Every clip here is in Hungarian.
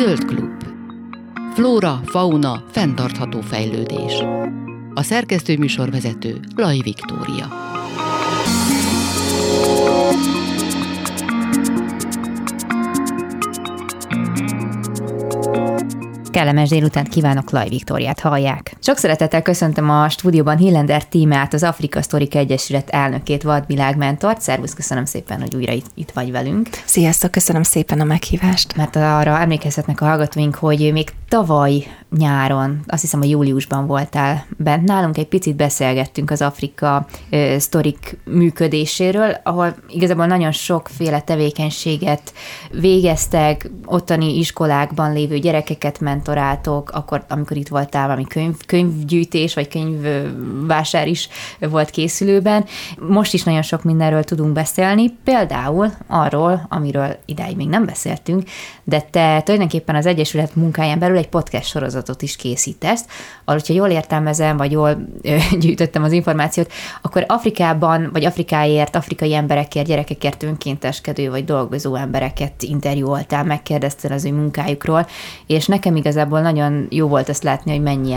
Zöld klub. Flóra, fauna, fenntartható fejlődés. A szerkesztő műsorvezető Laj Viktória. Kellemes délután kívánok, Laj Viktóriát hallják. Sok szeretettel köszöntöm a stúdióban Hillender tímát, az Afrika Sztorika Egyesület elnökét, Vadvilág mentort. Szervusz, köszönöm szépen, hogy újra itt, itt vagy velünk. Sziasztok, köszönöm szépen a meghívást. Mert arra emlékezhetnek a hallgatóink, hogy még tavaly nyáron, azt hiszem a júliusban voltál bent nálunk, egy picit beszélgettünk az Afrika uh, sztorik működéséről, ahol igazából nagyon sokféle tevékenységet végeztek, ottani iskolákban lévő gyerekeket mentoráltok, akkor, amikor itt voltál, valami könyv, könyvgyűjtés, vagy könyvvásár is volt készülőben. Most is nagyon sok mindenről tudunk beszélni, például arról, amiről idáig még nem beszéltünk, de te tulajdonképpen az Egyesület munkáján belül egy podcast sorozatot is készítesz, ahol, hogyha jól értelmezem, vagy jól gyűjtöttem az információt, akkor Afrikában, vagy Afrikáért, afrikai emberekért, gyerekekért önkénteskedő, vagy dolgozó embereket interjúoltál, megkérdeztél az ő munkájukról, és nekem igazából nagyon jó volt azt látni, hogy mennyi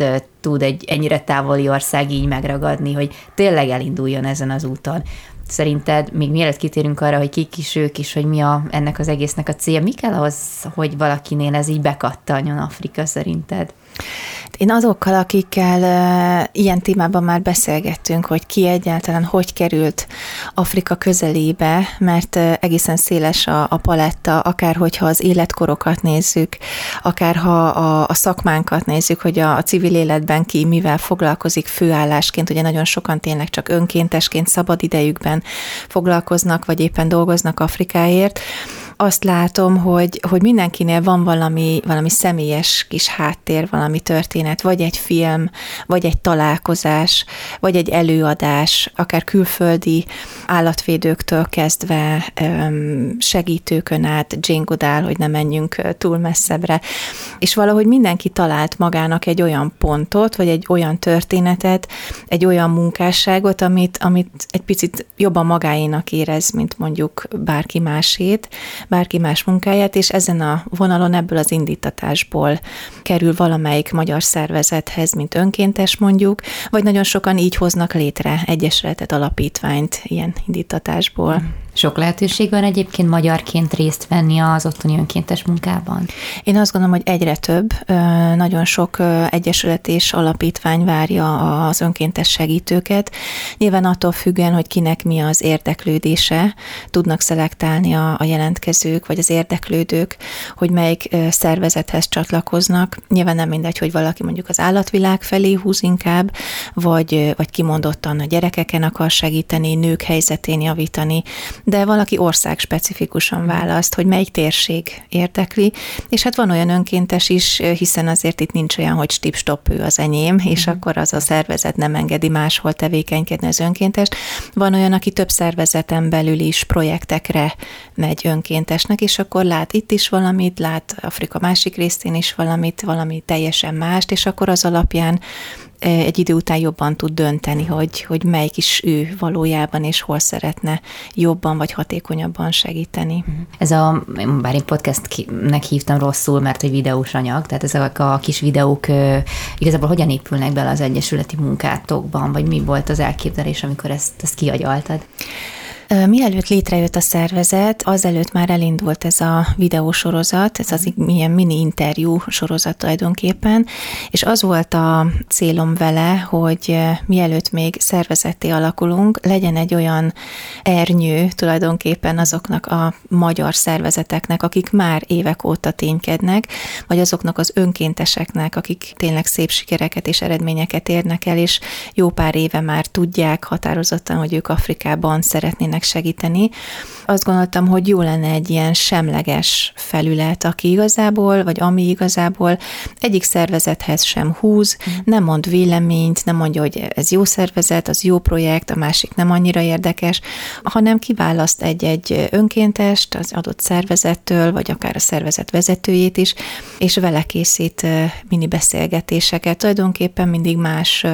embert tud egy ennyire távoli ország így megragadni, hogy tényleg elinduljon ezen az úton. Szerinted, még mielőtt kitérünk arra, hogy kik is ők is, hogy mi a, ennek az egésznek a célja, mi kell ahhoz, hogy valakinél ez így bekattanjon Afrika szerinted? Én azokkal, akikkel ilyen témában már beszélgettünk, hogy ki egyáltalán hogy került Afrika közelébe, mert egészen széles a, a paletta, akár hogyha az életkorokat nézzük, akár ha a, a szakmánkat nézzük, hogy a, a civil életben ki mivel foglalkozik főállásként, ugye nagyon sokan tényleg csak önkéntesként szabad idejükben foglalkoznak, vagy éppen dolgoznak Afrikáért, azt látom, hogy, hogy mindenkinél van valami, valami személyes kis háttér, valami történet, vagy egy film, vagy egy találkozás, vagy egy előadás, akár külföldi állatvédőktől kezdve segítőkön át, Jane Goodall, hogy ne menjünk túl messzebbre, és valahogy mindenki talált magának egy olyan pontot, vagy egy olyan történetet, egy olyan munkásságot, amit, amit egy picit jobban magáénak érez, mint mondjuk bárki másét, bárki más munkáját, és ezen a vonalon ebből az indítatásból kerül valamelyik magyar szervezethez, mint önkéntes mondjuk, vagy nagyon sokan így hoznak létre egyesületet, alapítványt ilyen indítatásból. Sok lehetőség van egyébként magyarként részt venni az ottani önkéntes munkában? Én azt gondolom, hogy egyre több. Nagyon sok egyesület és alapítvány várja az önkéntes segítőket. Nyilván attól függően, hogy kinek mi az érdeklődése, tudnak szelektálni a, jelentkezők, vagy az érdeklődők, hogy melyik szervezethez csatlakoznak. Nyilván nem mindegy, hogy valaki mondjuk az állatvilág felé húz inkább, vagy, vagy kimondottan a gyerekeken akar segíteni, nők helyzetén javítani, de valaki ország specifikusan választ, hogy melyik térség érdekli, és hát van olyan önkéntes is, hiszen azért itt nincs olyan, hogy stip-stop ő az enyém, és uh-huh. akkor az a szervezet nem engedi máshol tevékenykedni az önkéntes. Van olyan, aki több szervezeten belül is projektekre megy önkéntesnek, és akkor lát itt is valamit, lát Afrika másik részén is valamit, valami teljesen mást, és akkor az alapján egy idő után jobban tud dönteni, hogy, hogy melyik is ő valójában, és hol szeretne jobban vagy hatékonyabban segíteni. Mhm. Ez a, bár én podcastnek hívtam rosszul, mert egy videós anyag, tehát ezek a kis videók igazából hogyan épülnek bele az egyesületi munkátokban, vagy mi volt az elképzelés, amikor ezt, ezt kiagyaltad? Mielőtt létrejött a szervezet, azelőtt már elindult ez a videósorozat, ez az milyen mini interjú sorozat tulajdonképpen, és az volt a célom vele, hogy mielőtt még szervezetté alakulunk, legyen egy olyan ernyő tulajdonképpen azoknak a magyar szervezeteknek, akik már évek óta ténykednek, vagy azoknak az önkénteseknek, akik tényleg szép sikereket és eredményeket érnek el, és jó pár éve már tudják határozottan, hogy ők Afrikában szeretnének tudnak segíteni. Azt gondoltam, hogy jó lenne egy ilyen semleges felület, aki igazából, vagy ami igazából egyik szervezethez sem húz, mm. nem mond véleményt, nem mondja, hogy ez jó szervezet, az jó projekt, a másik nem annyira érdekes, hanem kiválaszt egy-egy önkéntest az adott szervezettől, vagy akár a szervezet vezetőjét is, és vele készít mini beszélgetéseket, tulajdonképpen mindig más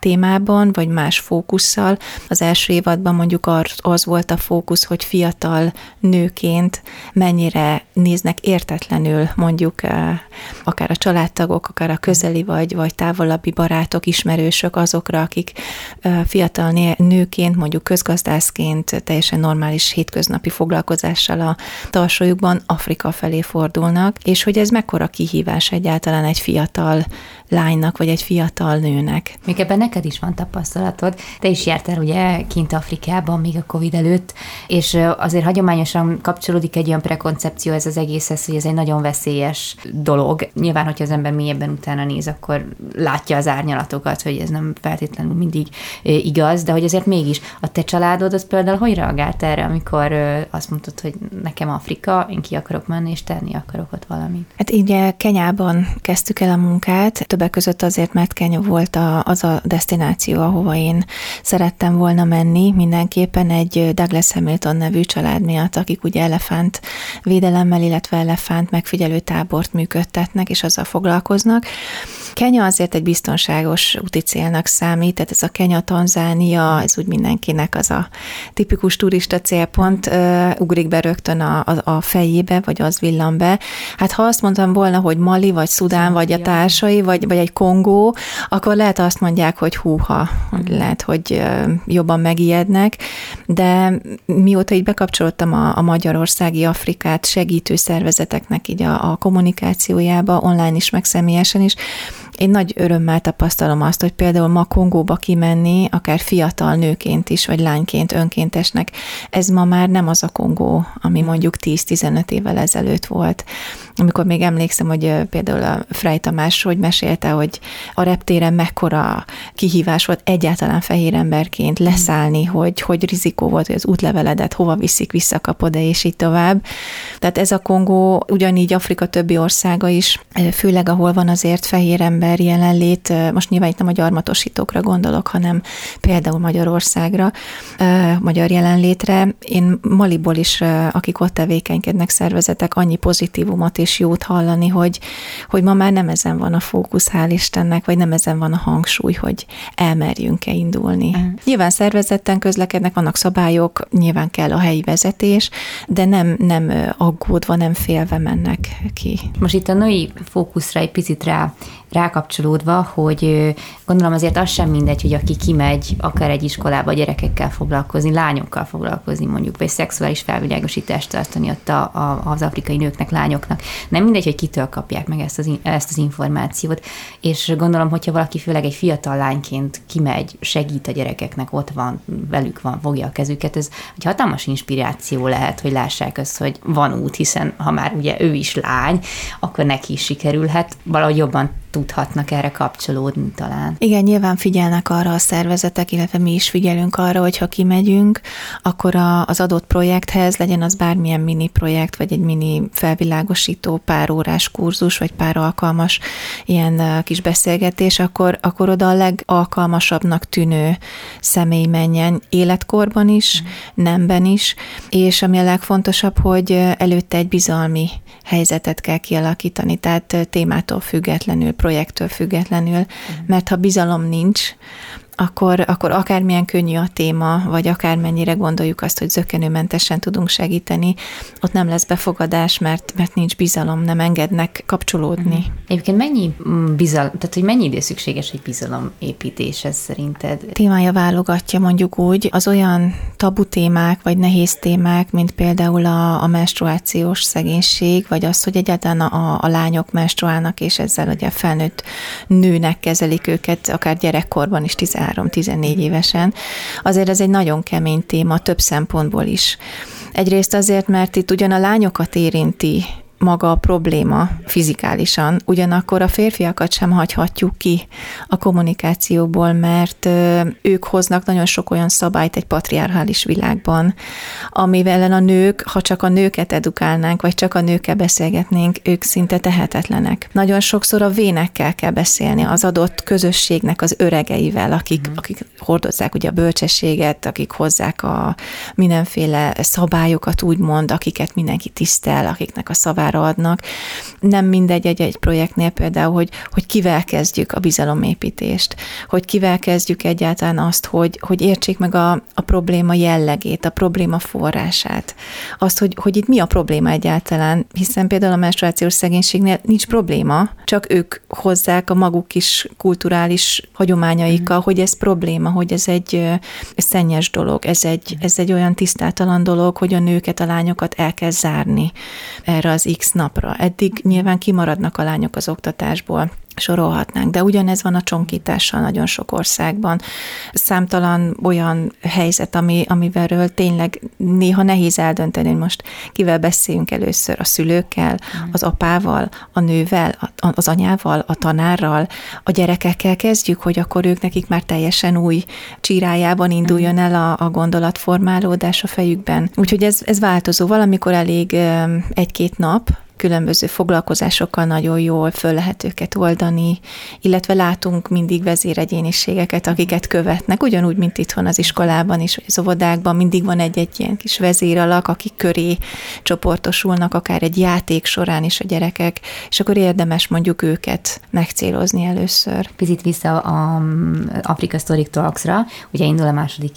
témában, vagy más fókusszal. Az első évadban mondjuk az az volt a fókusz, hogy fiatal nőként mennyire néznek értetlenül mondjuk akár a családtagok, akár a közeli vagy, vagy távolabbi barátok, ismerősök azokra, akik fiatal nőként, mondjuk közgazdászként teljesen normális hétköznapi foglalkozással a tarsójukban Afrika felé fordulnak, és hogy ez mekkora kihívás egyáltalán egy fiatal lánynak, vagy egy fiatal nőnek. Még ebben neked is van tapasztalatod. Te is jártál ugye kint Afrikában, még a Covid előtt, és azért hagyományosan kapcsolódik egy olyan prekoncepció ez az egészhez, hogy ez egy nagyon veszélyes dolog. Nyilván, hogyha az ember mélyebben utána néz, akkor látja az árnyalatokat, hogy ez nem feltétlenül mindig igaz, de hogy azért mégis a te családod az például hogy reagált erre, amikor azt mondtad, hogy nekem Afrika, én ki akarok menni, és tenni akarok ott valamit? Hát így Kenyában kezdtük el a munkát, többek között azért, mert Kenya volt a, az a destináció, ahova én szerettem volna menni, mindenképpen egy Douglas Hamilton nevű család miatt, akik ugye elefánt védelemmel, illetve elefánt megfigyelő tábort működtetnek, és azzal foglalkoznak. Kenya azért egy biztonságos úti célnak számít, tehát ez a Kenya-Tanzánia, ez úgy mindenkinek az a tipikus turista célpont, ugrik be rögtön a, a, a fejébe, vagy az villan be. Hát ha azt mondtam volna, hogy Mali, vagy Szudán, vagy a társai, vagy, vagy egy Kongó, akkor lehet azt mondják, hogy húha, hogy lehet, hogy jobban megijednek, de mióta így bekapcsoltam a, a Magyarországi Afrikát segítő szervezeteknek így a, a kommunikációjába, online is, meg személyesen is, én nagy örömmel tapasztalom azt, hogy például ma Kongóba kimenni, akár fiatal nőként is, vagy lányként, önkéntesnek, ez ma már nem az a Kongó, ami mondjuk 10-15 évvel ezelőtt volt. Amikor még emlékszem, hogy például a Frey Tamás, hogy mesélte, hogy a reptéren mekkora kihívás volt egyáltalán fehér emberként leszállni, hogy, hogy rizikó volt, hogy az útleveledet hova viszik, visszakapod-e, és így tovább. Tehát ez a Kongó, ugyanígy Afrika többi országa is, főleg ahol van azért fehér ember, jelenlét, most nyilván itt nem a gyarmatosítókra gondolok, hanem például Magyarországra, magyar jelenlétre. Én Maliból is, akik ott tevékenykednek szervezetek, annyi pozitívumot és jót hallani, hogy, hogy ma már nem ezen van a fókusz, hál' Istennek, vagy nem ezen van a hangsúly, hogy elmerjünk-e indulni. Uh-huh. Nyilván szervezetten közlekednek, vannak szabályok, nyilván kell a helyi vezetés, de nem, nem aggódva, nem félve mennek ki. Most itt a női fókuszra egy picit rá rákapcsolódva, hogy gondolom azért az sem mindegy, hogy aki kimegy akár egy iskolába gyerekekkel foglalkozni, lányokkal foglalkozni mondjuk, vagy szexuális felvilágosítást tartani ott a, a, az afrikai nőknek, lányoknak. Nem mindegy, hogy kitől kapják meg ezt az, ezt az információt, és gondolom, hogyha valaki főleg egy fiatal lányként kimegy, segít a gyerekeknek, ott van, velük van, fogja a kezüket, ez egy hatalmas inspiráció lehet, hogy lássák azt, hogy van út, hiszen ha már ugye ő is lány, akkor neki is sikerülhet, valahogy jobban tudhatnak erre kapcsolódni talán. Igen, nyilván figyelnek arra a szervezetek, illetve mi is figyelünk arra, hogy ha kimegyünk, akkor a, az adott projekthez legyen az bármilyen mini projekt, vagy egy mini felvilágosító pár órás kurzus, vagy pár alkalmas ilyen kis beszélgetés, akkor, akkor oda a legalkalmasabbnak tűnő személy menjen életkorban is, mm. nemben is, és ami a legfontosabb, hogy előtte egy bizalmi helyzetet kell kialakítani, tehát témától függetlenül, projektől függetlenül, mert ha bizalom nincs, akkor, akkor akármilyen könnyű a téma, vagy akármennyire gondoljuk azt, hogy zökenőmentesen tudunk segíteni, ott nem lesz befogadás, mert, mert nincs bizalom, nem engednek kapcsolódni. Uh-huh. Egyébként mennyi mm, bizalom, tehát hogy mennyi idő szükséges egy bizalomépítés ez szerinted? Témája válogatja mondjuk úgy, az olyan tabu témák, vagy nehéz témák, mint például a, a menstruációs szegénység, vagy az, hogy egyáltalán a, a lányok menstruálnak, és ezzel ugye felnőtt nőnek kezelik őket, akár gyerekkorban is, 13 13-14 évesen, azért ez egy nagyon kemény téma több szempontból is. Egyrészt azért, mert itt ugyan a lányokat érinti maga a probléma fizikálisan, ugyanakkor a férfiakat sem hagyhatjuk ki a kommunikációból, mert ők hoznak nagyon sok olyan szabályt egy patriarchális világban, amivel a nők, ha csak a nőket edukálnánk, vagy csak a nőkkel beszélgetnénk, ők szinte tehetetlenek. Nagyon sokszor a vénekkel kell beszélni, az adott közösségnek az öregeivel, akik, mm. akik hordozzák ugye a bölcsességet, akik hozzák a mindenféle szabályokat úgymond, akiket mindenki tisztel, akiknek a szavá magára adnak. Nem mindegy egy-egy projektnél például, hogy, hogy kivel kezdjük a bizalomépítést, hogy kivel kezdjük egyáltalán azt, hogy, hogy értsék meg a, a probléma jellegét, a probléma forrását, azt, hogy, hogy itt mi a probléma egyáltalán, hiszen például a menstruációs szegénységnél nincs probléma, csak ők hozzák a maguk is kulturális hagyományaikkal, mm. hogy ez probléma, hogy ez egy szennyes dolog, ez egy, ez egy olyan tisztátalan dolog, hogy a nőket, a lányokat el kell zárni erre az X napra. Eddig nyilván kimaradnak a lányok az oktatásból sorolhatnánk, de ugyanez van a csonkítással nagyon sok országban. Számtalan olyan helyzet, ami, amivel tényleg néha nehéz eldönteni, hogy most kivel beszéljünk először, a szülőkkel, mm. az apával, a nővel, az anyával, a tanárral, a gyerekekkel kezdjük, hogy akkor ők nekik már teljesen új csirájában induljon mm. el a, a gondolatformálódás a fejükben. Úgyhogy ez, ez változó. Valamikor elég egy-két nap, különböző foglalkozásokkal nagyon jól föl lehet őket oldani, illetve látunk mindig vezéregyéniségeket, akiket követnek, ugyanúgy, mint itthon az iskolában is, vagy az óvodákban mindig van egy-egy ilyen kis vezéralak, akik köré csoportosulnak, akár egy játék során is a gyerekek, és akkor érdemes mondjuk őket megcélozni először. Picit vissza a Afrika Story Talks-ra, ugye indul a második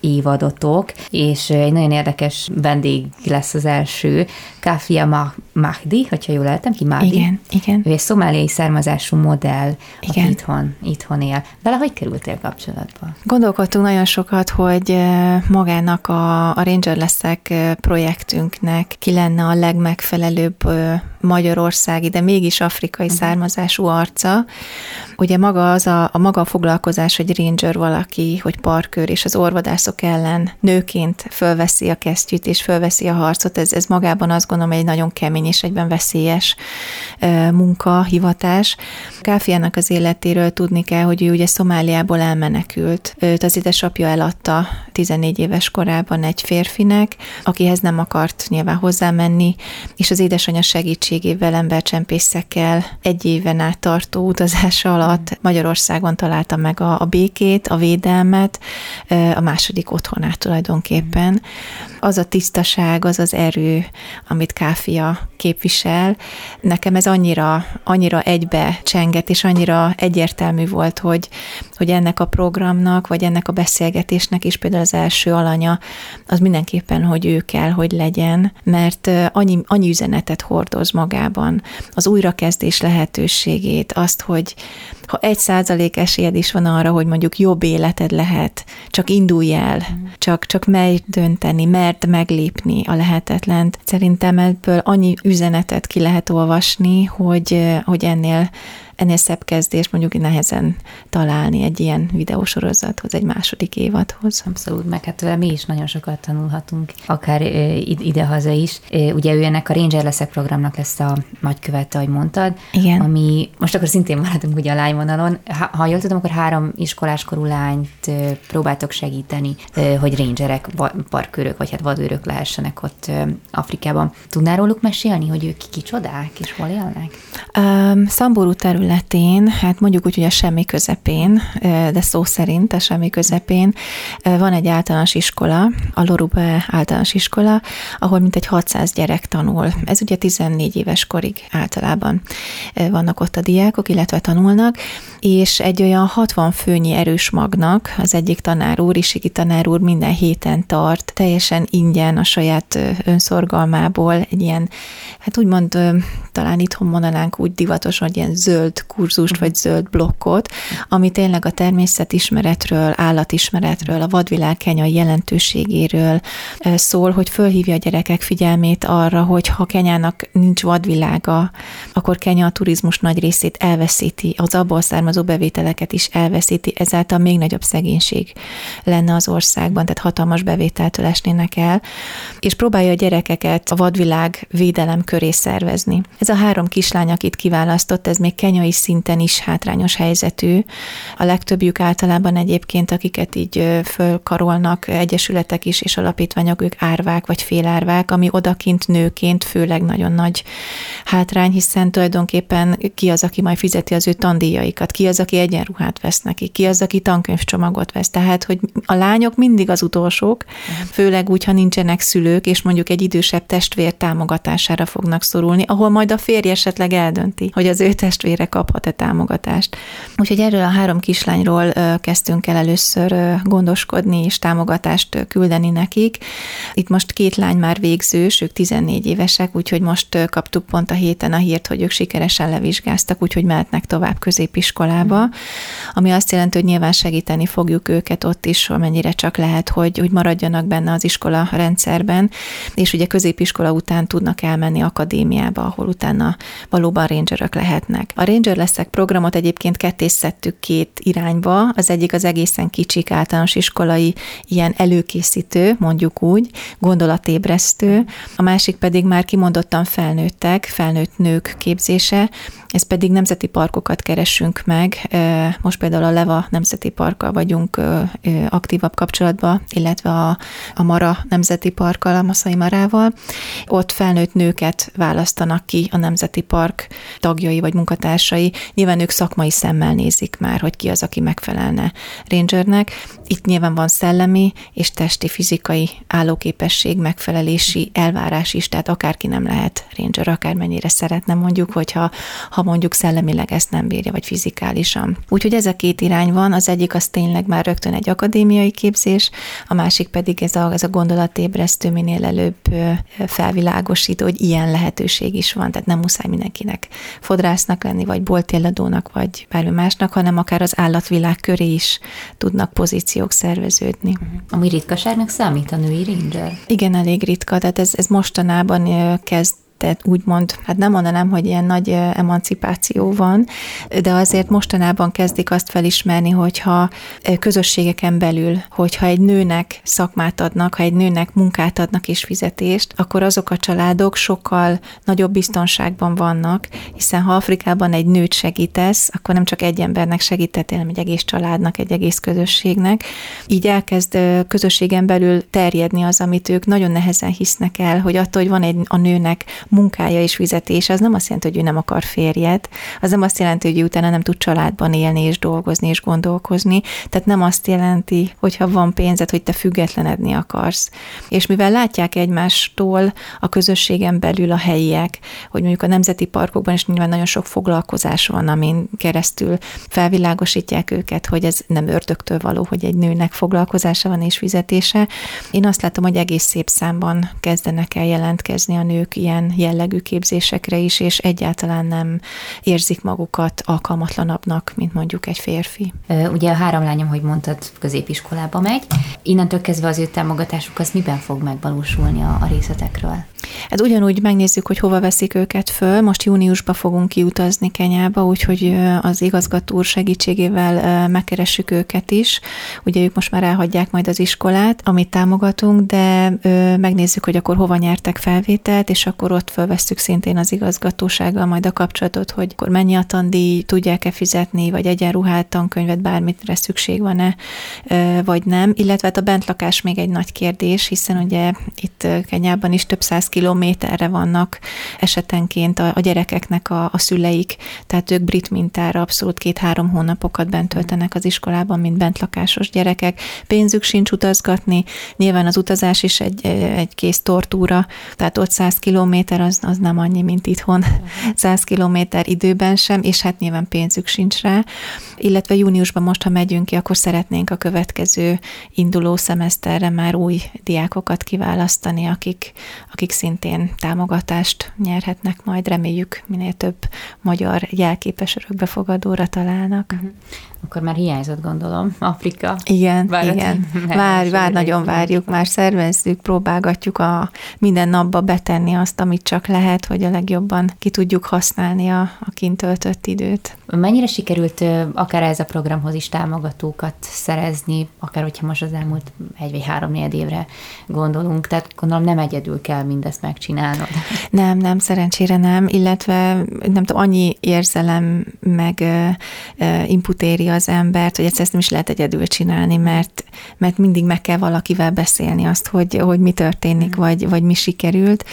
évadotok, és egy nagyon érdekes vendég lesz az első, Kafia Mahdi, hogyha jól lehetem ki, Mahdi. Igen, igen. Ő egy szomáliai származású modell, igen. aki itthon, itthon él. Vele hogy kerültél kapcsolatba? Gondolkodtunk nagyon sokat, hogy magának a, a Ranger leszek projektünknek ki lenne a legmegfelelőbb magyarországi, de mégis afrikai uh-huh. származású arca. Ugye maga az a, a maga a foglalkozás, hogy ranger valaki, hogy parkőr, és az orvodászok ellen nőként fölveszi a kesztyűt, és fölveszi a harcot, ez, ez magában azt gondolom egy nagyon kemény és egyben veszélyes munka, hivatás. Káfiának az életéről tudni kell, hogy ő ugye Szomáliából elmenekült. Őt az édesapja eladta 14 éves korában egy férfinek, akihez nem akart nyilván hozzámenni, és az édesanyja segítségével embercsempészekkel egy éven át tartó utazása alatt Magyarországon találta meg a, a békét, a védelmet, a második otthonát tulajdonképpen. Az a tisztaság, az az erő, amit Káfia képvisel, nekem ez annyira, annyira egybe csenget, és annyira egyértelmű volt, hogy, hogy ennek a programnak, vagy ennek a beszélgetésnek is például az első alanya, az mindenképpen, hogy ő kell, hogy legyen, mert annyi, annyi üzenetet hordoz magában, az újrakezdés lehetőségét, azt, hogy ha egy százalék esélyed is van arra, hogy mondjuk jobb életed lehet, csak indulj el, mm. csak, csak merj dönteni, mert meglépni a lehetetlent. Szerintem ebből annyi üzenetet ki lehet olvasni, hogy, hogy ennél ennél szebb kezdés mondjuk nehezen találni egy ilyen videósorozathoz, egy második évadhoz. Abszolút, meg hát mi is nagyon sokat tanulhatunk, akár idehaza is. Ugye ő ennek a Ranger leszek programnak lesz a nagykövete, ahogy mondtad, Igen. ami most akkor szintén maradunk ugye a lányvonalon. Ha, ha jól tudom, akkor három iskoláskorú lányt próbáltok segíteni, hogy rangerek, parkőrök, vagy hát vadőrök lehessenek ott Afrikában. Tudnál róluk mesélni, hogy ők kicsodák, és hol élnek? Um, Szamború terület területén, hát mondjuk úgy, hogy a semmi közepén, de szó szerint a semmi közepén van egy általános iskola, a Lorube általános iskola, ahol mintegy 600 gyerek tanul. Ez ugye 14 éves korig általában vannak ott a diákok, illetve tanulnak, és egy olyan 60 főnyi erős magnak az egyik tanár úr, Isiki tanár úr minden héten tart, teljesen ingyen a saját önszorgalmából egy ilyen, hát úgymond talán itthon mondanánk úgy divatos, hogy ilyen zöld kurzust, vagy zöld blokkot, ami tényleg a természetismeretről, állatismeretről, a vadvilág kenyai jelentőségéről szól, hogy fölhívja a gyerekek figyelmét arra, hogy ha Kenyának nincs vadvilága, akkor Kenya a turizmus nagy részét elveszíti, az abból származó bevételeket is elveszíti, ezáltal még nagyobb szegénység lenne az országban, tehát hatalmas bevételtől esnének el, és próbálja a gyerekeket a vadvilág védelem köré szervezni. Ez a három kislány, akit kiválasztott, ez még kenyai anyai szinten is hátrányos helyzetű. A legtöbbjük általában egyébként, akiket így fölkarolnak egyesületek is, és alapítványok, ők árvák vagy félárvák, ami odakint nőként főleg nagyon nagy hátrány, hiszen tulajdonképpen ki az, aki majd fizeti az ő tandíjaikat, ki az, aki egyenruhát vesz neki, ki az, aki tankönyvcsomagot vesz. Tehát, hogy a lányok mindig az utolsók, főleg úgy, ha nincsenek szülők, és mondjuk egy idősebb testvér támogatására fognak szorulni, ahol majd a férj esetleg eldönti, hogy az ő testvére kaphat-e támogatást. Úgyhogy erről a három kislányról kezdtünk el először gondoskodni és támogatást küldeni nekik. Itt most két lány már végzős, ők 14 évesek, úgyhogy most kaptuk pont a héten a hírt, hogy ők sikeresen levizsgáztak, úgyhogy mehetnek tovább középiskolába, ami azt jelenti, hogy nyilván segíteni fogjuk őket ott is, amennyire csak lehet, hogy, hogy maradjanak benne az iskola rendszerben, és ugye középiskola után tudnak elmenni akadémiába, ahol utána valóban rangerök lehetnek. A Ranger leszek programot egyébként kettészettük két irányba, az egyik az egészen kicsik általános iskolai ilyen előkészítő, mondjuk úgy, gondolatébresztő, a másik pedig már kimondottan felnőttek, felnőtt nők képzése, ez pedig nemzeti parkokat keresünk meg. Most például a Leva Nemzeti Parkkal vagyunk aktívabb kapcsolatban, illetve a, a Mara Nemzeti Parkkal, a Maszai Marával. Ott felnőtt nőket választanak ki a Nemzeti Park tagjai vagy munkatársai. Nyilván ők szakmai szemmel nézik már, hogy ki az, aki megfelelne rangernek. Itt nyilván van szellemi és testi fizikai állóképesség, megfelelési elvárás is, tehát akárki nem lehet ranger, akármennyire szeretne mondjuk, hogyha ha mondjuk szellemileg ezt nem bírja, vagy fizikálisan. Úgyhogy ez a két irány van, az egyik az tényleg már rögtön egy akadémiai képzés, a másik pedig ez a, ez a gondolatébresztő, minél előbb felvilágosító, hogy ilyen lehetőség is van, tehát nem muszáj mindenkinek fodrásznak lenni, vagy boltéladónak, vagy bármi másnak, hanem akár az állatvilág köré is tudnak pozíciók szerveződni. Ami ritkaságnak számít a női ranger? Igen, elég ritka, tehát ez, ez mostanában kezd tehát úgymond, hát nem mondanám, hogy ilyen nagy emancipáció van, de azért mostanában kezdik azt felismerni, hogyha közösségeken belül, hogyha egy nőnek szakmát adnak, ha egy nőnek munkát adnak és fizetést, akkor azok a családok sokkal nagyobb biztonságban vannak, hiszen ha Afrikában egy nőt segítesz, akkor nem csak egy embernek segítettél, hanem egy egész családnak, egy egész közösségnek. Így elkezd közösségen belül terjedni az, amit ők nagyon nehezen hisznek el, hogy attól, hogy van egy a nőnek munkája és fizetése, az nem azt jelenti, hogy ő nem akar férjet, az nem azt jelenti, hogy ő utána nem tud családban élni és dolgozni és gondolkozni, tehát nem azt jelenti, hogy ha van pénzed, hogy te függetlenedni akarsz. És mivel látják egymástól a közösségen belül a helyiek, hogy mondjuk a nemzeti parkokban is nyilván nagyon sok foglalkozás van, amin keresztül felvilágosítják őket, hogy ez nem ördögtől való, hogy egy nőnek foglalkozása van és fizetése. Én azt látom, hogy egész szép számban kezdenek el jelentkezni a nők ilyen jellegű képzésekre is, és egyáltalán nem érzik magukat alkalmatlanabbnak, mint mondjuk egy férfi. Ugye a három lányom, hogy mondtad, középiskolába megy. Innentől kezdve az ő támogatásuk az miben fog megvalósulni a, a részletekről? Hát ugyanúgy megnézzük, hogy hova veszik őket föl. Most júniusban fogunk kiutazni Kenyába, úgyhogy az igazgató úr segítségével megkeressük őket is. Ugye ők most már elhagyják majd az iskolát, amit támogatunk, de megnézzük, hogy akkor hova nyertek felvételt, és akkor ott fölvesztük szintén az igazgatósággal majd a kapcsolatot, hogy akkor mennyi a tandíj, tudják-e fizetni, vagy egyenruhát, tankönyvet, bármitre szükség van-e, vagy nem. Illetve hát a bentlakás még egy nagy kérdés, hiszen ugye itt Kenyában is több száz kilométerre vannak esetenként a, a gyerekeknek a, a szüleik, tehát ők brit mintára abszolút két-három hónapokat bent töltenek az iskolában, mint bentlakásos gyerekek. Pénzük sincs utazgatni, nyilván az utazás is egy, egy kész tortúra, tehát ott 100 kilométer az, az nem annyi, mint itthon, 100 kilométer időben sem, és hát nyilván pénzük sincs rá. Illetve júniusban most, ha megyünk ki, akkor szeretnénk a következő induló szemeszterre már új diákokat kiválasztani, akik, akik szintén támogatást nyerhetnek majd, reméljük minél több magyar jelképes örökbefogadóra találnak. Uh-huh. Akkor már hiányzott, gondolom, Afrika. Igen, Várat, igen. Vár, vár, nagyon várjuk, már szervezzük, próbálgatjuk a minden napba betenni azt, amit csak lehet, hogy a legjobban ki tudjuk használni a, a kint töltött időt. Mennyire sikerült akár ez a programhoz is támogatókat szerezni, akár hogyha most az elmúlt egy vagy három négy évre gondolunk, tehát gondolom nem egyedül kell mindezt megcsinálnod. Nem, nem, szerencsére nem, illetve nem tudom, annyi érzelem meg input éri az embert, hogy ezt nem is lehet egyedül csinálni, mert, mert mindig meg kell valakivel beszélni azt, hogy, hogy mi történik, mm. vagy, vagy mi sikerült.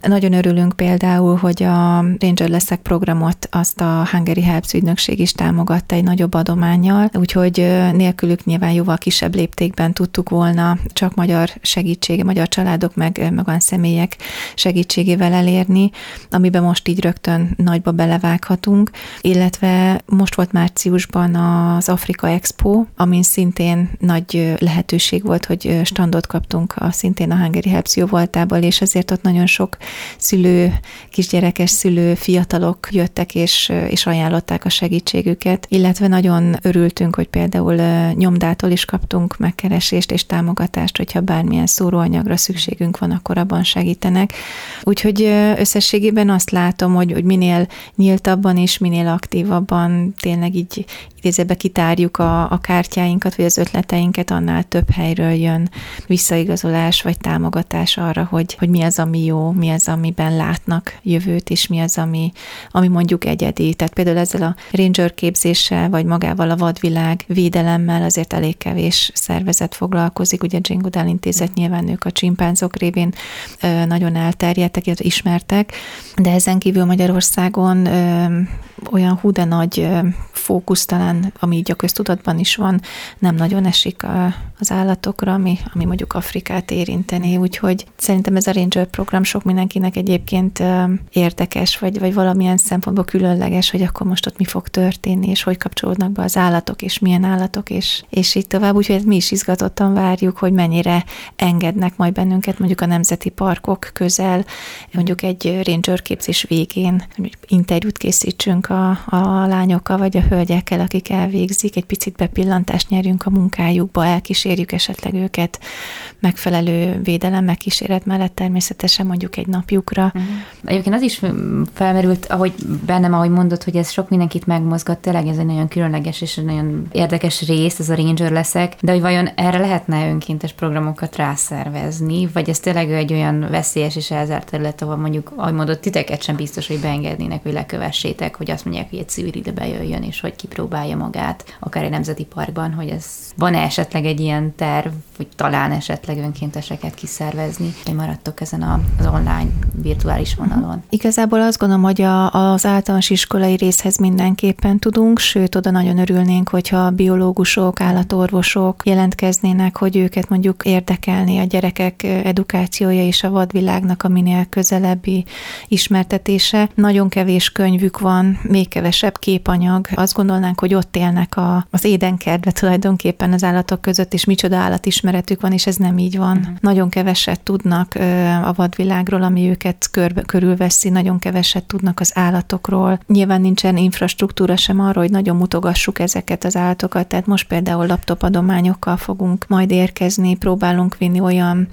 Nagyon örülünk például, hogy a Ranger Leszek programot azt a Hungary Helps ügynökség is támogatta egy nagyobb adományjal, úgyhogy nélkülük nyilván jóval kisebb léptékben tudtuk volna csak magyar segítsége, magyar családok meg, meg olyan személyek segítségével elérni, amiben most így rögtön nagyba belevághatunk, illetve most volt márciusban az Afrika Expo, amin szintén nagy lehetőség volt, hogy standot kaptunk a szintén a Hungary Helps jó voltából, és ezért ott nagyon sok szülő, kisgyerekes szülő, fiatalok jöttek és, és ajánlották a segítségüket, illetve nagyon örültünk, hogy például nyomdától is kaptunk megkeresést és támogatást, hogyha bármilyen szóróanyagra szükségünk van, akkor abban segítenek. Úgyhogy összességében azt látom, hogy, hogy minél nyíltabban és minél aktívabban tényleg így idézőbe kitárjuk a, a kártyáinkat, vagy az ötleteinket, annál több helyről jön visszaigazolás, vagy támogatás arra, hogy, hogy mi az, ami jó, mi az, amiben látnak jövőt, és mi az, ami, ami mondjuk egyedi. Tehát például ezzel a ranger képzéssel, vagy magával a vadvilág védelemmel azért elég kevés szervezet foglalkozik. Ugye Jane intézet nyilván ők a csimpánzok révén nagyon elterjedtek, illetve ismertek, de ezen kívül Magyarországon olyan hú de nagy fókusz talán, ami így a köztudatban is van, nem nagyon esik a, az állatokra, ami, ami mondjuk Afrikát érinteni, úgyhogy szerintem ez a Ranger program sok mindenkinek egyébként érdekes, vagy, vagy valamilyen szempontból különleges, hogy akkor most ott mi fog történni, és hogy kapcsolódnak be az állatok, és milyen állatok, és, és így tovább, úgyhogy mi is izgatottan várjuk, hogy mennyire engednek majd bennünket mondjuk a nemzeti parkok közel, mondjuk egy ranger képzés végén, hogy interjút készítsünk a, a lányokkal, vagy a hölgyekkel, akik elvégzik, egy picit bepillantást nyerjünk a munkájukba, elkísérjük esetleg őket megfelelő védelem, megkíséret mellett természetesen mondjuk egy napjukra. Uh-huh. Egyébként az is felmerült, ahogy bennem, ahogy mondod, hogy ez sok mindenkit megmozgat, tényleg ez egy nagyon különleges és egy nagyon érdekes rész, ez a Ranger leszek, de hogy vajon erre lehetne önkéntes programokat rászervezni, vagy ez tényleg egy olyan veszélyes és elzárt terület, ahol mondjuk, ahogy mondod, titeket sem biztos, hogy beengednének, hogy lekövessétek, hogy azt mondják, hogy egy civil ide bejöjjön, és hogy kipróbálja magát, akár egy nemzeti parkban, hogy ez van-e esetleg egy ilyen terv, hogy talán esetleg önkénteseket kiszervezni, hogy maradtok ezen az online virtuális vonalon? Igazából azt gondolom, hogy a, az általános iskolai részhez mindenképpen tudunk, sőt, oda nagyon örülnénk, hogyha biológusok, állatorvosok jelentkeznének, hogy őket mondjuk érdekelni a gyerekek edukációja és a vadvilágnak a minél közelebbi ismertetése. Nagyon kevés könyvük van, még kevesebb képanyag. Azt gondolnánk, hogy ott élnek a, az édenkertbe tulajdonképpen az állatok között, és micsoda állatismeretük van, és ez nem így van. Uh-huh. Nagyon keveset tudnak a vadvilágról, ami őket körbe, körülveszi, nagyon keveset tudnak az állatokról. Nyilván nincsen infrastruktúra sem arra, hogy nagyon mutogassuk ezeket az állatokat, tehát most például laptop adományokkal fogunk majd érkezni, próbálunk vinni olyan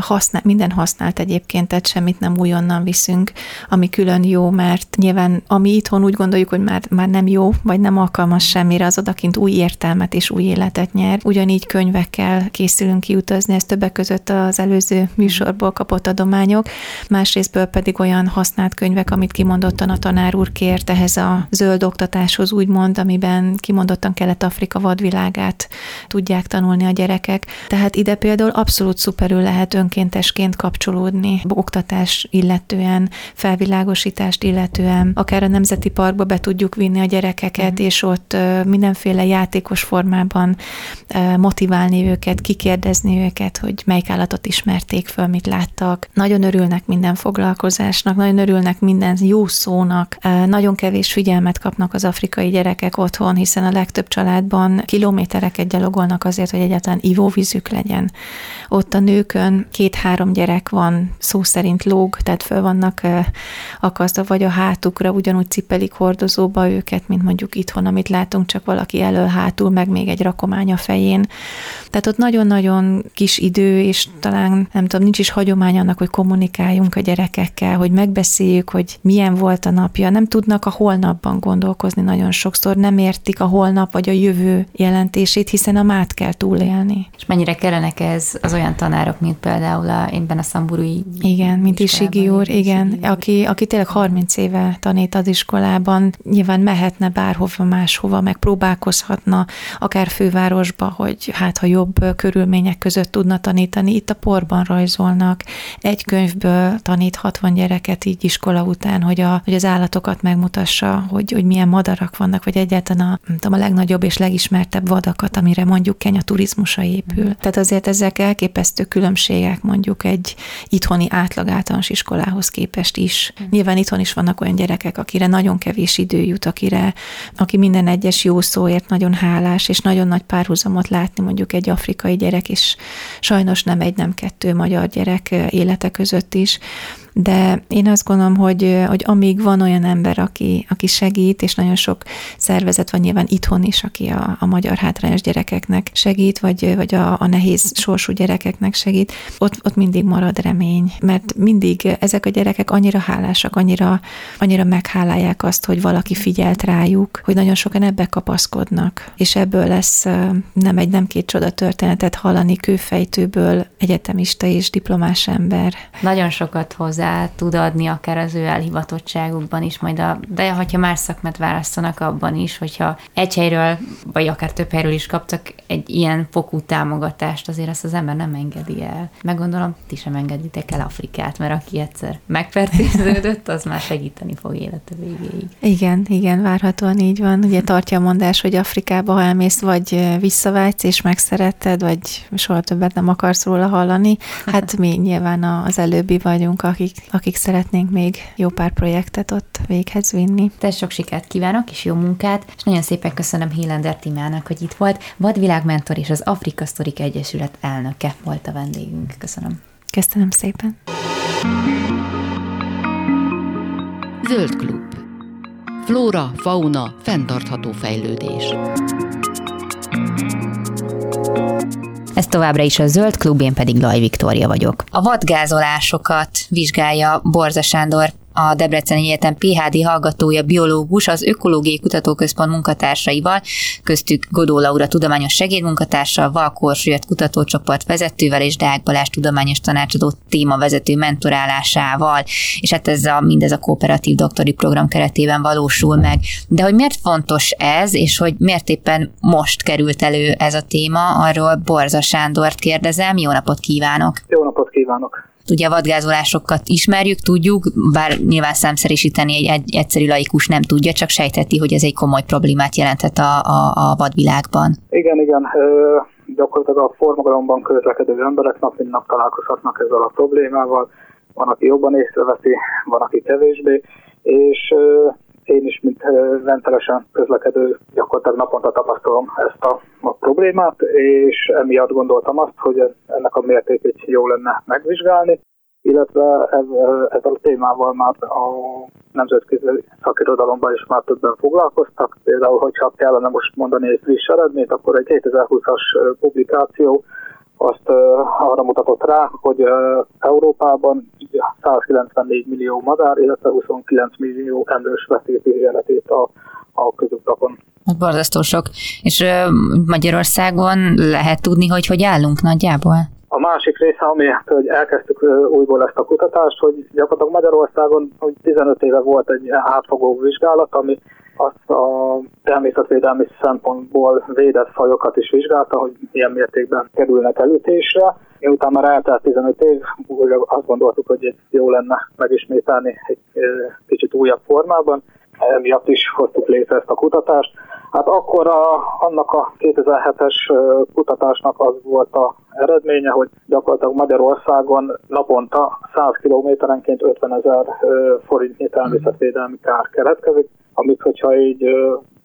használ, minden használt egyébként, tehát semmit nem újonnan viszünk, ami külön jó, mert nyilván ami itthon úgy gondoljuk, hogy már, már nem jó, vagy nem alkalmas semmire, az odakint új értelmet és új életet nyer. Ugyanígy könyvekkel készülünk kiutazni, ez többek között az előző műsorból kapott adományok, másrésztből pedig olyan használt könyvek, amit kimondottan a tanár úr kért ehhez a zöld oktatáshoz, úgymond, amiben kimondottan Kelet-Afrika vadvilágát tudják tanulni a gyerekek. Tehát ide például abszolút szuperül lehet önkéntesként kapcsolódni, oktatás illetően, felvilágosítást illetően, akár a Nemzeti Parkba be tudjuk vinni a gyerekeket, mm. és ott mindenféle játékos formában motiválni őket, kikérdezni őket, hogy melyik állatot ismerték föl, mit láttak. Nagyon örülnek minden foglalkozásnak, nagyon örülnek minden jó szónak. Nagyon kevés figyelmet kapnak az afrikai gyerekek otthon, hiszen a legtöbb családban kilométereket gyalogolnak azért, hogy egyáltalán ivóvízük legyen. Ott a nőkön két-három gyerek van, szó szerint lóg, tehát föl vannak akasztva, vagy a hátukra ugyanúgy cipelik hordozóba őket, mint mondjuk itthon, amit látunk, csak valaki elől hátul, meg még egy rakomány a fej fején. Tehát ott nagyon-nagyon kis idő, és talán nem tudom, nincs is hagyomány annak, hogy kommunikáljunk a gyerekekkel, hogy megbeszéljük, hogy milyen volt a napja. Nem tudnak a holnapban gondolkozni nagyon sokszor, nem értik a holnap vagy a jövő jelentését, hiszen a mát kell túlélni. És mennyire kellenek ez az olyan tanárok, mint például a, énben a szamburui Igen, mint Isigi úr, igen, aki, aki tényleg 30 éve tanít az iskolában, nyilván mehetne bárhova máshova, meg próbálkozhatna, akár fővárosba, hogy hát ha jobb körülmények között tudna tanítani. Itt a porban rajzolnak, egy könyvből tanít 60 gyereket így iskola után, hogy, a, hogy az állatokat megmutassa, hogy, hogy milyen madarak vannak, vagy egyáltalán a, nem tudom, a legnagyobb és legismertebb vadakat, amire mondjuk Kenya turizmusa épül. Mm. Tehát azért ezek elképesztő különbségek mondjuk egy itthoni átlag általános iskolához képest is. Mm. Nyilván itthon is vannak olyan gyerekek, akire nagyon kevés idő jut, akire, aki minden egyes jó szóért nagyon hálás, és nagyon nagy párhuzamot látni mondjuk egy afrikai gyerek, és sajnos nem egy, nem kettő magyar gyerek élete között is de én azt gondolom, hogy, hogy amíg van olyan ember, aki, aki segít, és nagyon sok szervezet van nyilván itthon is, aki a, a magyar hátrányos gyerekeknek segít, vagy, vagy a, a nehéz sorsú gyerekeknek segít, ott, ott mindig marad remény, mert mindig ezek a gyerekek annyira hálásak, annyira, annyira meghálálják azt, hogy valaki figyelt rájuk, hogy nagyon sokan ebbe kapaszkodnak, és ebből lesz nem egy, nem két csoda történetet hallani kőfejtőből egyetemista és diplomás ember. Nagyon sokat hozzá hozzá tud adni akár az ő elhivatottságukban is, majd a, de hogyha más szakmát választanak abban is, hogyha egy helyről, vagy akár több helyről is kaptak egy ilyen fokú támogatást, azért ezt az ember nem engedi el. Meggondolom, ti sem engeditek el Afrikát, mert aki egyszer megfertőződött, az már segíteni fog élete végéig. Igen, igen, várhatóan így van. Ugye tartja a mondás, hogy Afrikába, ha elmész, vagy visszavágysz és megszeretted, vagy soha többet nem akarsz róla hallani. Hát mi nyilván az előbbi vagyunk, akik akik, akik szeretnénk még jó pár projektet ott véghez vinni. Te sok sikert kívánok, és jó munkát, és nagyon szépen köszönöm Hélender Timának, hogy itt volt. Vadvilágmentor és az Afrika Sztorik Egyesület elnöke volt a vendégünk. Köszönöm. Köszönöm szépen. Zöld Klub. Flóra, fauna, fenntartható fejlődés. Ez továbbra is a Zöld Klub, én pedig Laj Viktória vagyok. A vadgázolásokat vizsgálja Borza Sándor a Debreceni Egyetem PHD hallgatója, biológus, az Ökológiai Kutatóközpont munkatársaival, köztük Godó Laura tudományos segédmunkatársa, Valkors jött kutatócsoport vezetővel és Deák Balázs tudományos tanácsadó témavezető mentorálásával, és hát ez a, mindez a kooperatív doktori program keretében valósul meg. De hogy miért fontos ez, és hogy miért éppen most került elő ez a téma, arról Borza Sándort kérdezem. Jó napot kívánok! Jó napot kívánok! Ugye a vadgázolásokat ismerjük, tudjuk, bár nyilván számszerűsíteni egy, egy egyszerű laikus nem tudja, csak sejteti, hogy ez egy komoly problémát jelenthet a, a, a vadvilágban. Igen, igen. Ö, gyakorlatilag a formagalomban közlekedő emberek nap mint nap találkozhatnak ezzel a problémával. Van, aki jobban észreveszi, van, aki kevésbé, és én is, mint rendszeresen közlekedő, gyakorlatilag naponta tapasztalom ezt a, a problémát, és emiatt gondoltam azt, hogy ennek a mértékét jó lenne megvizsgálni, illetve ez, a témával már a nemzetközi szakirodalomban is már többen foglalkoztak. Például, hogyha kellene most mondani egy friss eredményt, akkor egy 2020-as publikáció azt arra mutatott rá, hogy Európában 194 millió madár, illetve 29 millió emlős veszélyt életét a, a közutakon. Hát borzasztó sok. És Magyarországon lehet tudni, hogy hogy állunk nagyjából? A másik része, ami hogy elkezdtük újból ezt a kutatást, hogy gyakorlatilag Magyarországon hogy 15 éve volt egy átfogó vizsgálat, ami azt a természetvédelmi szempontból védett fajokat is vizsgálta, hogy milyen mértékben kerülnek elütésre. Miután már eltelt 15 év, azt gondoltuk, hogy jó lenne megismételni egy kicsit újabb formában. Emiatt is hoztuk létre ezt a kutatást. Hát akkor a, annak a 2007-es kutatásnak az volt a eredménye, hogy gyakorlatilag Magyarországon naponta 100 kilométerenként 50 ezer forintnyi természetvédelmi kár keletkezik amit hogyha így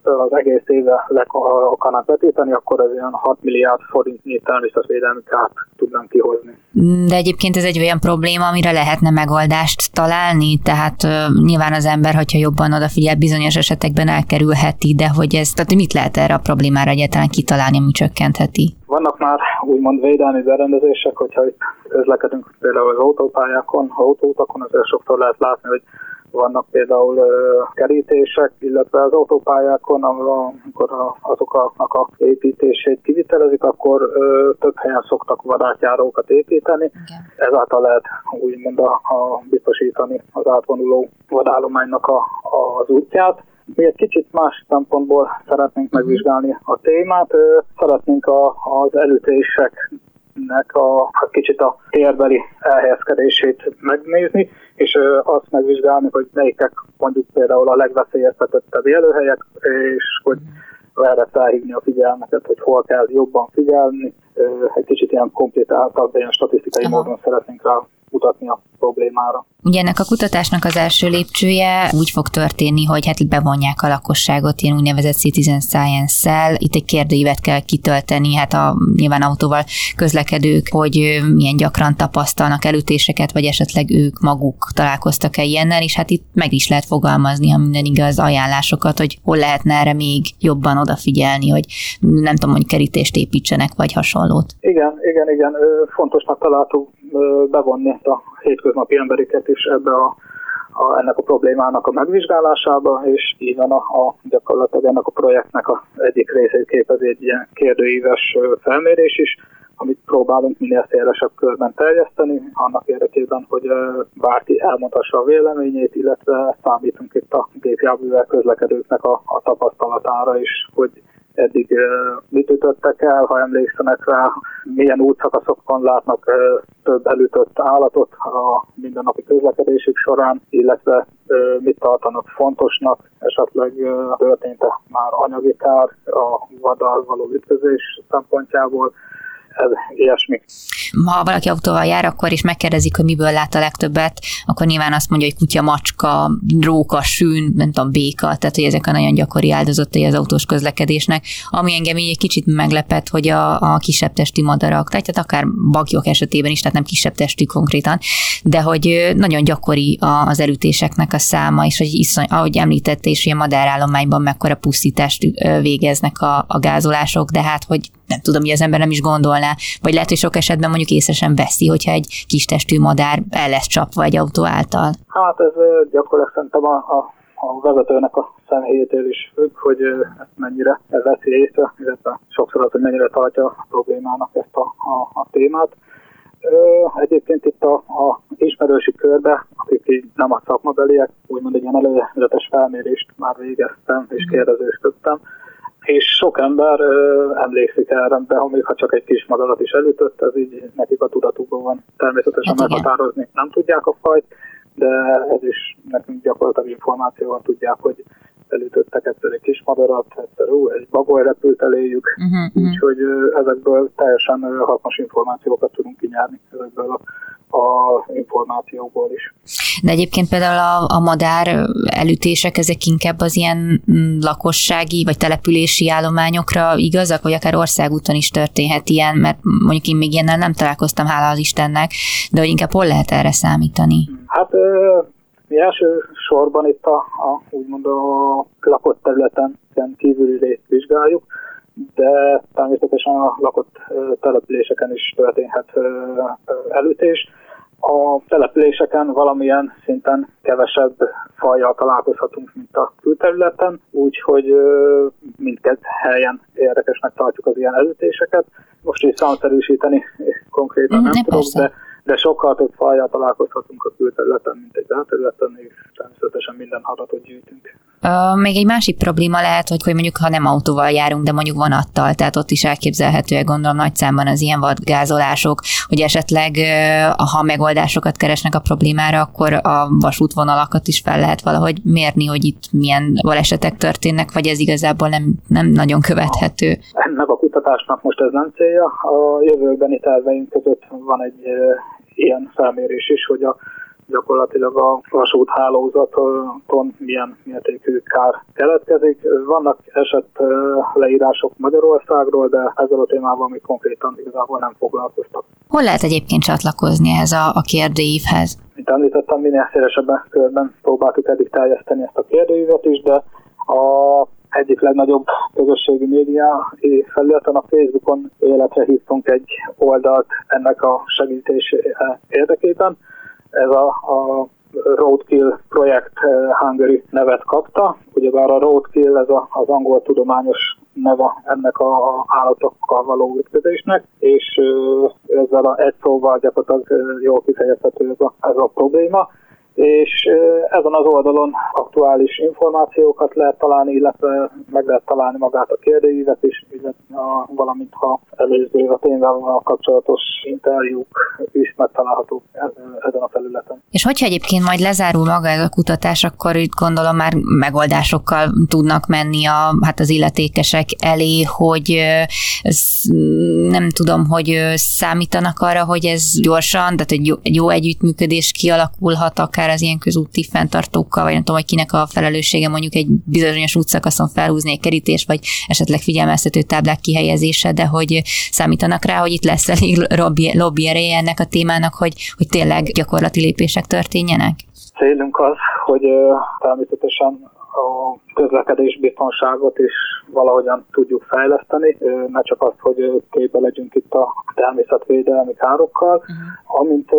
az egész éve le akarnak vetíteni, akkor az olyan 6 milliárd forintnyi természetvédelmi kárt tudnánk kihozni. De egyébként ez egy olyan probléma, amire lehetne megoldást találni, tehát uh, nyilván az ember, hogyha jobban odafigyel, bizonyos esetekben elkerülheti, de hogy ez, tehát mit lehet erre a problémára egyáltalán kitalálni, ami csökkentheti? Vannak már úgymond védelmi berendezések, hogyha itt közlekedünk például az autópályákon, autóutakon, azért sokszor lehet látni, hogy vannak például kerítések, illetve az autópályákon, amikor azoknak a építését kivitelezik, akkor több helyen szoktak vadátjárókat építeni. Igen. Ezáltal lehet úgymond a, a biztosítani az átvonuló vadállománynak a, az útját. Mi egy kicsit más szempontból szeretnénk megvizsgálni a témát. Szeretnénk a, az elütések nek a hát kicsit a térbeli elhelyezkedését megnézni, és azt megvizsgálni, hogy melyikek mondjuk például a legveszélyeztetettebb élőhelyek, és hogy erre felhívni a figyelmeket, hogy hol kell jobban figyelni. Egy kicsit ilyen kompletáltabb, ilyen statisztikai Aha. módon szeretnénk rá mutatni a problémára. Ugye ennek a kutatásnak az első lépcsője úgy fog történni, hogy hát bevonják a lakosságot ilyen úgynevezett citizen science-szel. Itt egy kérdőívet kell kitölteni, hát a nyilván autóval közlekedők, hogy milyen gyakran tapasztalnak elütéseket, vagy esetleg ők maguk találkoztak-e ilyennel, és hát itt meg is lehet fogalmazni, ha minden igaz, ajánlásokat, hogy hol lehetne erre még jobban odafigyelni, hogy nem tudom, hogy kerítést építsenek, vagy hasonlót. Igen, igen, igen. Fontosnak találtuk bevonni a hétköznapi embereket is ebbe a, a, ennek a problémának a megvizsgálásába, és így van a, a gyakorlatilag ennek a projektnek a egyik részét képezi egy ilyen kérdőíves felmérés is, amit próbálunk minél szélesebb körben terjeszteni, annak érdekében, hogy bárki elmondhassa a véleményét, illetve számítunk itt a gépjárművel közlekedőknek a, a tapasztalatára is, hogy eddig mit ütöttek el, ha emlékszenek rá, milyen útszakaszokon látnak több elütött állatot a mindennapi közlekedésük során, illetve mit tartanak fontosnak, esetleg történt-e már anyagi kár a vaddal való ütközés szempontjából, ez ilyesmi. Ha valaki autóval jár, akkor is megkérdezik, hogy miből lát a legtöbbet, akkor nyilván azt mondja, hogy kutya, macska, róka, sűn, nem tudom, béka, tehát hogy ezek a nagyon gyakori áldozatai az autós közlekedésnek. Ami engem így egy kicsit meglepett, hogy a, a kisebb testi madarak, tehát akár bagyok esetében is, tehát nem kisebb testű konkrétan, de hogy nagyon gyakori az elütéseknek a száma, és hogy iszony, ahogy említette, és ilyen madárállományban mekkora pusztítást végeznek a, a gázolások, de hát, hogy nem tudom, hogy az ember nem is gondolná, vagy lehet, hogy sok esetben mondjuk észre sem veszi, hogyha egy kis testű madár el lesz csapva egy autó által. Hát ez gyakorlatilag szerintem a, a, a vezetőnek a személyétől is függ, hogy ezt mennyire veszi észre, illetve sokszor az, hogy mennyire tartja a problémának ezt a, a, a témát. Egyébként itt a, a ismerősi körbe, akik így nem a szakmabeliek, úgymond egy ilyen előzetes felmérést már végeztem és kérdezősködtem, és sok ember ö, emlékszik erre, de ha még ha csak egy kis madarat is elütött, ez így nekik a tudatukban van. Természetesen hát meghatározni nem tudják a fajt, de ez is nekünk gyakorlatilag információval tudják, hogy elütöttek egyszer egy kis madarat, egyszer ú, egy bagoly repült eléjük, uh-huh, úgyhogy ezekből teljesen hasznos információkat tudunk kinyerni ezekből a a információból is. De egyébként például a, a madár elütések, ezek inkább az ilyen mm, lakossági vagy települési állományokra igazak, vagy akár országúton is történhet ilyen, mert mondjuk én még ilyennel nem találkoztam, hála az Istennek, de hogy inkább hol lehet erre számítani? Hát mi első sorban itt a, a úgymond a lakott területen kívüli vizsgáljuk, de természetesen a lakott településeken is történhet elütés. A településeken valamilyen szinten kevesebb fajjal találkozhatunk, mint a külterületen, úgyhogy mindkét helyen érdekesnek tartjuk az ilyen elütéseket. Most is számszerűsíteni konkrétan mm, nem tudok, de de sokkal több fajjal találkozhatunk a külterületen, mint egy belterületen, és természetesen minden adatot gyűjtünk. Még egy másik probléma lehet, hogy, hogy mondjuk ha nem autóval járunk, de mondjuk vonattal, tehát ott is elképzelhetőek gondolom nagy számban az ilyen vadgázolások, hogy esetleg uh, ha megoldásokat keresnek a problémára, akkor a vasútvonalakat is fel lehet valahogy mérni, hogy itt milyen balesetek történnek, vagy ez igazából nem, nem nagyon követhető. Ennek a kutatásnak most ez nem célja. A jövőbeni terveink között van egy ilyen felmérés is, hogy a gyakorlatilag a vasúthálózaton milyen mértékű kár keletkezik. Vannak eset leírások Magyarországról, de ezzel a témával mi konkrétan igazából nem foglalkoztak. Hol lehet egyébként csatlakozni ehhez a, a kérdőívhez? Mint említettem, minél szélesebben körben próbáltuk eddig teljeszteni ezt a kérdőívet is, de a egyik legnagyobb közösségi média felületen a Facebookon életre hívtunk egy oldalt ennek a segítés érdekében. Ez a, a Roadkill projekt Hungary nevet kapta. Ugyebár a Roadkill ez a, az angol tudományos neve ennek a állatokkal való ütközésnek, és ezzel a egy szóval gyakorlatilag jól kifejezhető ez a, ez a probléma és ezen az oldalon aktuális információkat lehet találni, illetve meg lehet találni magát a kérdőívet is, a, valamint ha előző a témával kapcsolatos interjúk is megtalálhatók ezen a felületen. És hogyha egyébként majd lezárul maga ez a kutatás, akkor itt gondolom már megoldásokkal tudnak menni a, hát az illetékesek elé, hogy ez, nem tudom, hogy számítanak arra, hogy ez gyorsan, tehát egy jó, egy jó együttműködés kialakulhat akár akár az ilyen közúti fenntartókkal, vagy nem tudom, hogy kinek a felelőssége mondjuk egy bizonyos útszakaszon felhúzni egy kerítés, vagy esetleg figyelmeztető táblák kihelyezése, de hogy számítanak rá, hogy itt lesz elég lobby, lobby ereje ennek a témának, hogy, hogy tényleg gyakorlati lépések történjenek? Célunk az, hogy természetesen a közlekedés biztonságot is valahogyan tudjuk fejleszteni, ne csak azt, hogy képbe legyünk itt a természetvédelmi károkkal. Uh-huh. Amint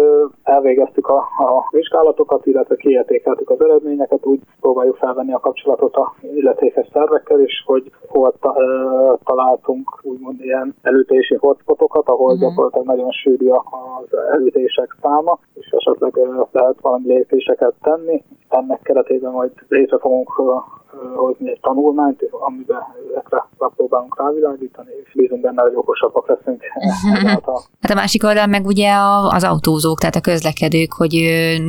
elvégeztük a, a vizsgálatokat, illetve kiértékeltük az eredményeket, úgy próbáljuk felvenni a kapcsolatot a illetékes szervekkel is, hogy hol ta, találtunk úgymond ilyen elütési hotspotokat, ahol uh-huh. gyakorlatilag nagyon sűrű az elütések száma, és esetleg lehet valami lépéseket tenni. Ennek keretében majd létre fogunk hozni egy tanulmányt, amiben ezekre próbálunk rávilágítani, és bízunk benne, hogy okosabbak leszünk. hát a másik oldal meg ugye az autózók, tehát a közlekedők, hogy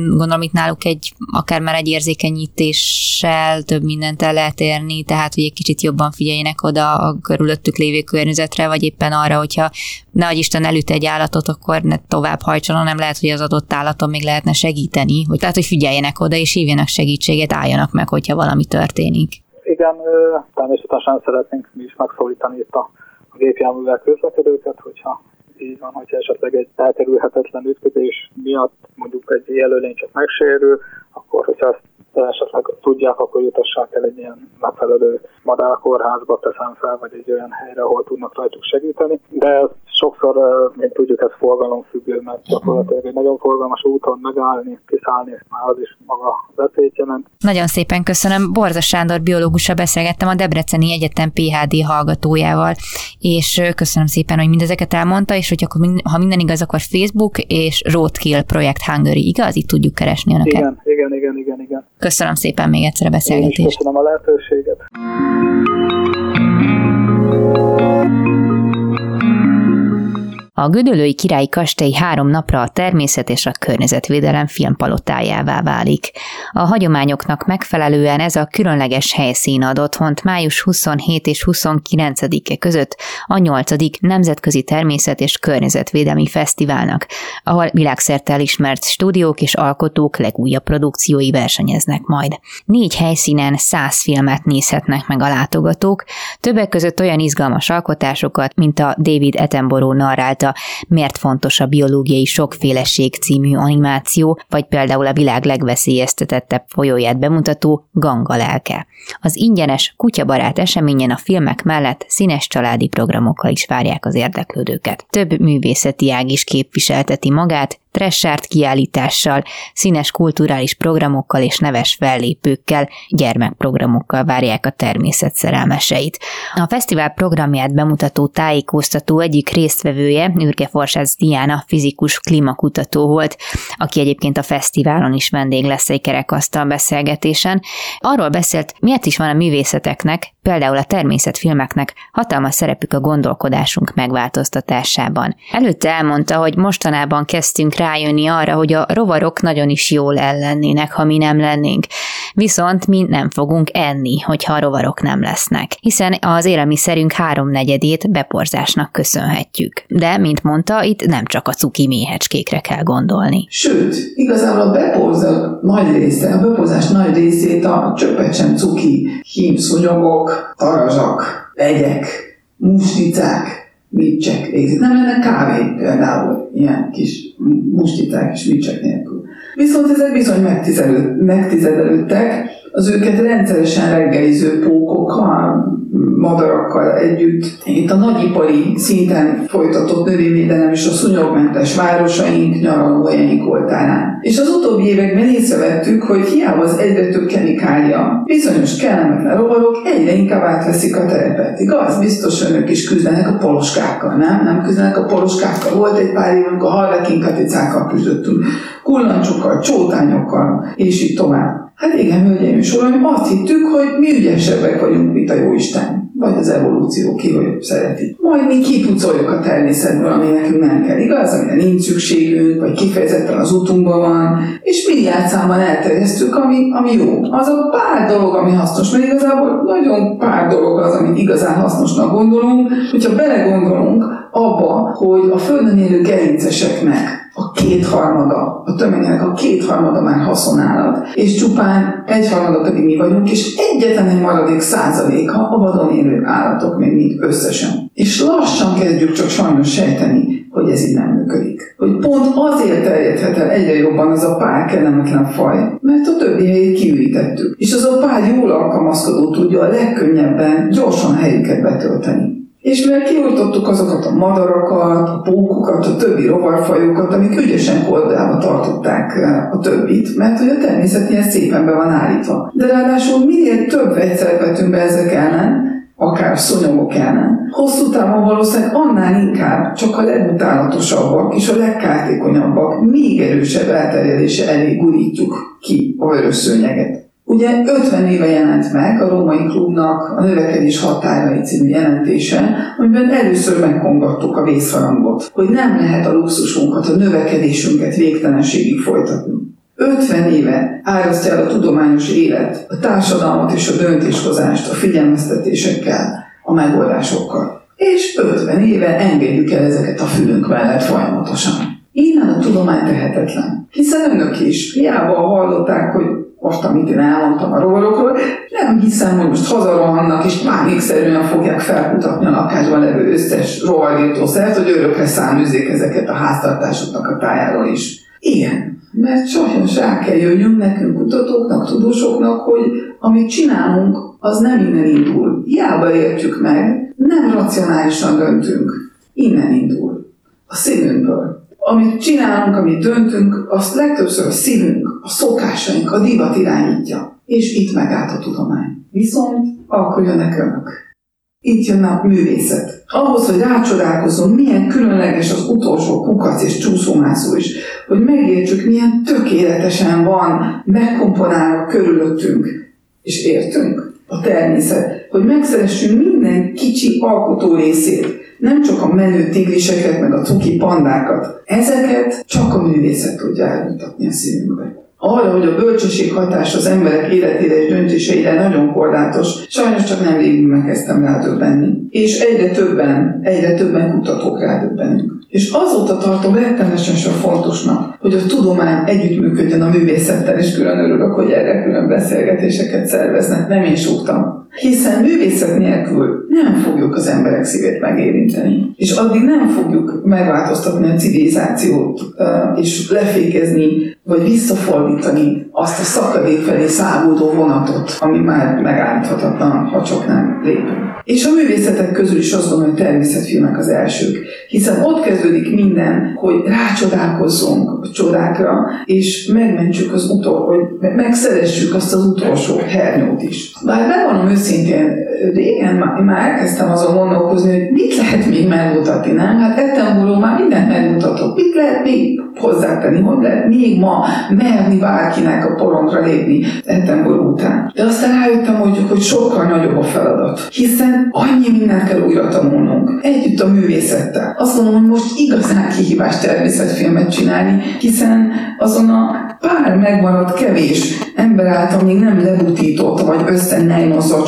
gondolom itt náluk egy, akár már egy érzékenyítéssel több mindent el lehet érni, tehát hogy egy kicsit jobban figyeljenek oda a körülöttük lévő környezetre, vagy éppen arra, hogyha nagy Isten elüt egy állatot, akkor ne tovább hajtson, hanem lehet, hogy az adott állaton még lehetne segíteni, hogy tehát, hogy figyeljenek oda, és hívjanak segítséget, álljanak meg, hogyha valami történik. Igen, természetesen szeretnénk mi is megszólítani itt a gépjárművel közlekedőket, hogyha így van, hogyha esetleg egy elkerülhetetlen ütközés miatt mondjuk egy jelölény csak megsérül, akkor hogyha ezt esetleg tudják, akkor jutassák el egy ilyen megfelelő madárkórházba teszem fel, vagy egy olyan helyre, ahol tudnak rajtuk segíteni. De sokszor, mint tudjuk, ez forgalomfüggő, mert gyakorlatilag egy nagyon forgalmas úton megállni, kiszállni, már az is maga veszélyt jelent. Nagyon szépen köszönöm. Borza Sándor biológussal beszélgettem a Debreceni Egyetem PHD hallgatójával, és köszönöm szépen, hogy mindezeket elmondta, és hogy akkor, ha minden igaz, akkor Facebook és Roadkill Projekt Hungary, igaz? Itt tudjuk keresni önöket. Igen, igen, igen, igen, igen. Köszönöm szépen még egyszer a beszélgetést. köszönöm a lehetőséget. A Gödöllői Királyi Kastély három napra a természet és a környezetvédelem filmpalotájává válik. A hagyományoknak megfelelően ez a különleges helyszín ad otthont május 27 és 29-e között a 8. Nemzetközi Természet és Környezetvédelmi Fesztiválnak, ahol világszerte elismert stúdiók és alkotók legújabb produkciói versenyeznek majd. Négy helyszínen száz filmet nézhetnek meg a látogatók, többek között olyan izgalmas alkotásokat, mint a David Attenborough narrált a Miért fontos a biológiai sokféleség című animáció, vagy például a világ legveszélyeztetettebb folyóját bemutató Ganga lelke. Az ingyenes, kutyabarát eseményen a filmek mellett színes családi programokkal is várják az érdeklődőket. Több művészeti ág is képviselteti magát, tressárt kiállítással, színes kulturális programokkal és neves fellépőkkel, gyermekprogramokkal várják a természet szerelmeseit. A fesztivál programját bemutató tájékoztató egyik résztvevője Ürge Forsász Diana fizikus klímakutató volt, aki egyébként a fesztiválon is vendég lesz egy kerekasztal beszélgetésen. Arról beszélt, miért is van a művészeteknek, például a természetfilmeknek hatalmas szerepük a gondolkodásunk megváltoztatásában. Előtte elmondta, hogy mostanában kezdtünk rájönni arra, hogy a rovarok nagyon is jól ellennének, ha mi nem lennénk. Viszont mi nem fogunk enni, hogyha a rovarok nem lesznek, hiszen az élelmiszerünk háromnegyedét beporzásnak köszönhetjük. De, mint mondta, itt nem csak a cuki méhecskékre kell gondolni. Sőt, igazából a beporzás nagy része, a beporzás nagy részét a csöppet cuki, hímszúnyogok, tarazsak, egyek, musticák, micsek végzik. Nem lenne kávé például ilyen kis musticák és micsek nélkül. Viszont ezek bizony megtizedelődtek, az őket rendszeresen reggeliző pókokkal, madarakkal együtt. Itt a nagyipari szinten folytatott növényvédelem és a szúnyogmentes városaink, nyaralóhelyeink oltárán. És az utóbbi években észrevettük, hogy hiába az egyre több kemikália, bizonyos kellemetlen rovarok egyre inkább átveszik a terepet. Igaz? Biztos önök is küzdenek a poloskákkal, nem? Nem küzdenek a poloskákkal. Volt egy pár év, amikor harlekinkaticákkal küzdöttünk, kullancsokkal, csótányokkal, és így tovább. Hát igen, hölgyeim és uraim, azt hittük, hogy mi ügyesebbek vagyunk, mint a Jóisten. Vagy az evolúció, ki hogy szereti. Majd mi kipucoljuk a természetből, ami nekünk nem kell, igaz? Amire nincs szükségünk, vagy kifejezetten az utunkban van, és milliárd számban elterjesztük, ami, ami jó. Az a pár dolog, ami hasznos, mert igazából nagyon pár dolog az, amit igazán hasznosnak gondolunk, hogyha belegondolunk abba, hogy a Földön élő gerinceseknek a kétharmada, a tömegének a kétharmada már haszonállat, és csupán egyharmada pedig mi vagyunk, és egyetlen egy maradék százaléka a vadon élő állatok még mind összesen. És lassan kezdjük csak sajnos sejteni, hogy ez így nem működik. Hogy pont azért terjedhet el egyre jobban az a pár kellemetlen faj, mert a többi helyét kiürítettük. És az a pár jól alkalmazkodó tudja a legkönnyebben gyorsan helyüket betölteni. És mivel kioltottuk azokat a madarakat, a pókokat, a többi rovarfajokat, amik ügyesen kordába tartották a többit, mert hogy a természet ilyen szépen be van állítva. De ráadásul minél több vegyszert vetünk be ezek ellen, akár szonyogok ellen, hosszú távon valószínűleg annál inkább csak a legutálatosabbak és a legkártékonyabbak, még erősebb elterjedése elé gurítjuk ki a vörös szőnyeget. Ugye 50 éve jelent meg a Római Klubnak a Növekedés határai című jelentése, amiben először megkongattuk a vészharangot, hogy nem lehet a luxusunkat, a növekedésünket végtelenségig folytatni. 50 éve árasztja el a tudományos élet, a társadalmat és a döntéshozást a figyelmeztetésekkel, a megoldásokkal. És 50 éve engedjük el ezeket a fülünk mellett folyamatosan. Innen a tudomány tehetetlen. Hiszen önök is hiába hallották, hogy most, amit én elmondtam a rovarokról, nem hiszem, hogy most hazarohannak, és pánikszerűen fogják felkutatni a lakásban levő összes rovarírtószert, hogy örökre száműzzék ezeket a háztartásoknak a tájáról is. Igen, mert sajnos rá kell jönnünk nekünk kutatóknak, tudósoknak, hogy amit csinálunk, az nem innen indul. Hiába értjük meg, nem racionálisan döntünk. Innen indul. A szívünkből amit csinálunk, amit döntünk, azt legtöbbször a szívünk, a szokásaink, a divat irányítja. És itt megállt a tudomány. Viszont akkor jönnek önök. Itt jön a művészet. Ahhoz, hogy rácsodálkozzunk, milyen különleges az utolsó kukac és csúszómászó is, hogy megértsük, milyen tökéletesen van megkomponálva körülöttünk, és értünk a természet, hogy megszeressünk minden kicsi alkotó részét, nem csak a menő tigriseket, meg a cuki pandákat. Ezeket csak a művészet tudja elmutatni a szívünkbe arra, hogy a bölcsesség hatás az emberek életére és döntéseire nagyon korlátos, sajnos csak nem rég megkezdtem rádöbbenni. És egyre többen, egyre többen kutatók rádöbbenünk. És azóta tartom rettenesen fontosnak, hogy a tudomány együttműködjön a művészettel, és külön örülök, hogy erre külön beszélgetéseket szerveznek, nem én súgtam. Hiszen művészet nélkül nem fogjuk az emberek szívét megérinteni. És addig nem fogjuk megváltoztatni a civilizációt, és lefékezni, vagy visszafordítani azt a szakadék felé száguldó vonatot, ami már megállíthatatlan, ha csak nem lépünk. És a művészetek közül is azt gondolom, hogy természetfilmek az elsők, hiszen ott kezdődik minden, hogy rácsodálkozzunk a csodákra, és megmentsük az utol, hogy megszeressük azt az utolsó hernyót is. Bár megmondom őszintén, régen már elkezdtem azon gondolkozni, hogy mit lehet még megmutatni, nem? Hát ettem már mindent megmutatok. Mit lehet még hozzátenni, hogy lehet még ma merni bárkinek a porondra lépni Ettenború után. De aztán rájöttem, hogy, hogy sokkal nagyobb a feladat, hiszen annyi mindent kell újra tanulnunk, együtt a művészettel. Azt mondom, hogy most igazán kihívás természetfilmet csinálni, hiszen azon a pár megmaradt kevés ember által még nem lebutított, vagy össze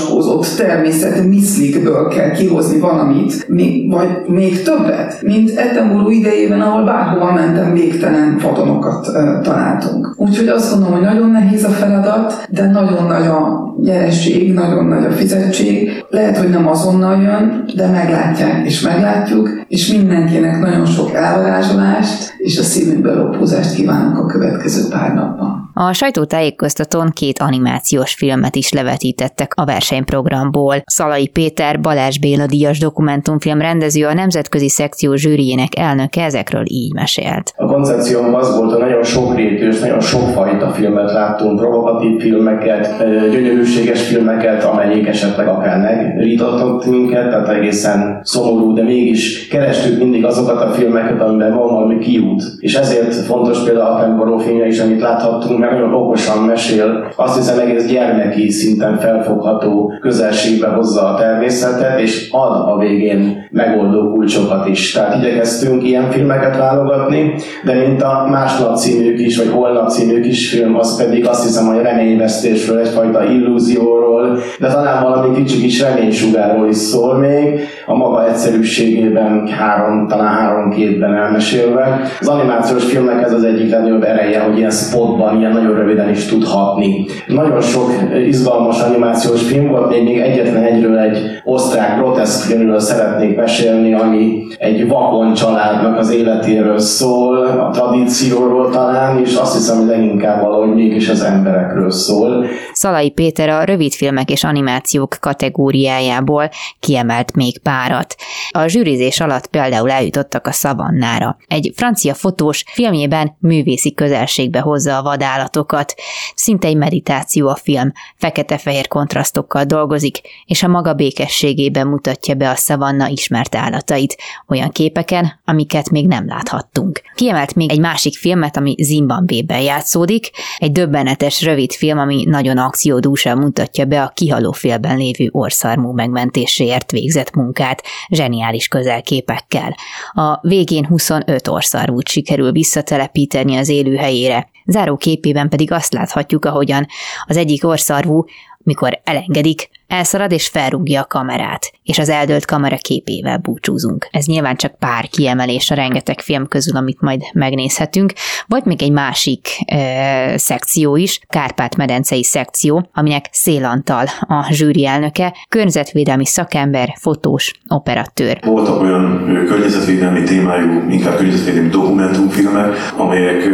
zacskózott természet miszlikből kell kihozni valamit, vagy még többet, mint Etemurú idejében, ahol bárhova mentem, végtelen fotonokat uh, találtunk. Úgyhogy azt gondolom, hogy nagyon nehéz a feladat, de nagyon nagy a nyereség, nagyon nagy a fizetség. Lehet, hogy nem azonnal jön, de meglátják és meglátjuk, és mindenkinek nagyon sok elvarázsolást és a szívünkbe lopózást kívánok a következő pár napban. A sajtótájékoztatón két animációs filmet is levetítettek a versenyprogramból. Szalai Péter, Balázs Béla díjas dokumentumfilm rendező, a nemzetközi szekció zsűriének elnöke ezekről így mesélt. A koncepcióm az volt, hogy nagyon sok és nagyon sokfajta filmet láttunk, provokatív filmeket, gyönyörűséges filmeket, amelyik esetleg akár megrítottak minket, tehát egészen szomorú, de mégis kerestük mindig azokat a filmeket, amiben van valami kiút. És ezért fontos például a Temporó filmje is, amit láthattunk, mert nagyon okosan mesél, azt hiszem egész gyermeki szinten felfogható közelségbe hozza a természetet, és ad a végén megoldó kulcsokat is. Tehát igyekeztünk ilyen filmeket válogatni, de mint a Másnap című is, vagy Holnap című kis film, az pedig azt hiszem, hogy reményvesztésről, egyfajta illúzióról, de talán valami kicsi kis reménysugárról is szól még, a maga egyszerűségében három, talán három-kétben elmesélve. Az animációs filmnek ez az egyik legnagyobb ereje, hogy ilyen spotban, ilyen nagyon röviden is tud hatni. Nagyon sok izgalmas animációs film volt, még, még egyetlen egyről egy osztrák groteszk filmről szeretnék mesélni, ami egy vakon családnak az életéről szól, a tradícióról talán, és azt hiszem, hogy leginkább valahogy mégis az emberekről szól. Szalai Péter a rövidfilmek és animációk kategóriájából kiemelt még párat. A zsűrizés alatt például eljutottak a szavannára. Egy francia fotós filmjében művészi közelségbe hozza a vadállatokat. Szinte egy meditáció a film, fekete-fehér kontrasztokkal dolgozik, és a maga békességében mutatja be a szavanna ismert állatait, olyan képeken, amiket még nem láthattunk. Kiemelt még egy másik filmet, ami Zimbabwe-ben játszódik, egy döbbenetes rövid film, ami nagyon akciódúsan mutatja be a kihaló félben lévő orszarmú megmentéséért végzett munkát, zseniális közelképekkel. A végén 25 orszarvút sikerül visszatelepíteni az élőhelyére, záró képében pedig azt láthatjuk, ahogyan az egyik orszarvú, mikor elengedik, elszalad és felrúgja a kamerát, és az eldölt kamera képével búcsúzunk. Ez nyilván csak pár kiemelés a rengeteg film közül, amit majd megnézhetünk, vagy még egy másik e, szekció is, Kárpát-medencei szekció, aminek Szélantal a zsűri elnöke, környezetvédelmi szakember, fotós, operatőr. Voltak olyan környezetvédelmi témájú, inkább környezetvédelmi dokumentumfilmek, amelyek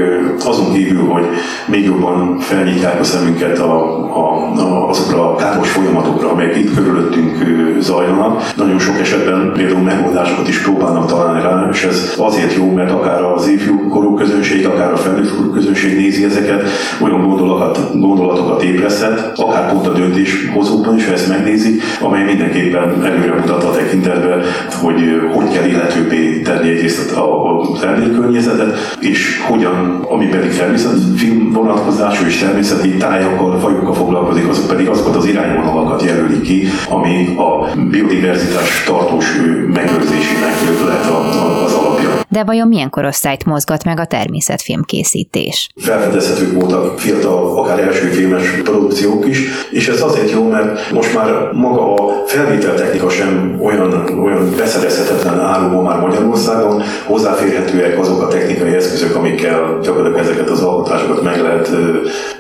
azon kívül, hogy még jobban felnyitják a szemünket a, a, a, azokra a káros folyamatokra, amelyek itt körülöttünk zajlanak. Nagyon sok esetben például megoldásokat is próbálnak találni rá, és ez azért jó, mert akár az ifjú korú közönség, akár a felnőtt korú közönség nézi ezeket, olyan gondolatokat, gondolatokat ébreszthet, akár pont a döntéshozókban is, ha ezt megnézi, amely mindenképpen előre mutat a tekintetben, hogy hogy kell illetőbbé tenni egyrészt az környezetet, és hogyan, ami pedig természetfilm vonatkozású és természeti tájakkal, fajokkal foglalkozik, azok pedig azokat az irányvonalakat jelöli ki, ami a biodiverzitás tartós megőrzésének lehet az alapja. De vajon milyen korosztályt mozgat meg a természetfilm készítés? Felfedezhetők voltak fiatal, akár elsőfilmes produkciók is, és ez azért jó, mert most már maga a felvételtechnika sem olyan, olyan beszerezhetetlen áru már Magyarországon, hozzáférhetőek azok a technikai eszközök, amikkel gyakorlatilag ezeket az alkotásokat meg lehet,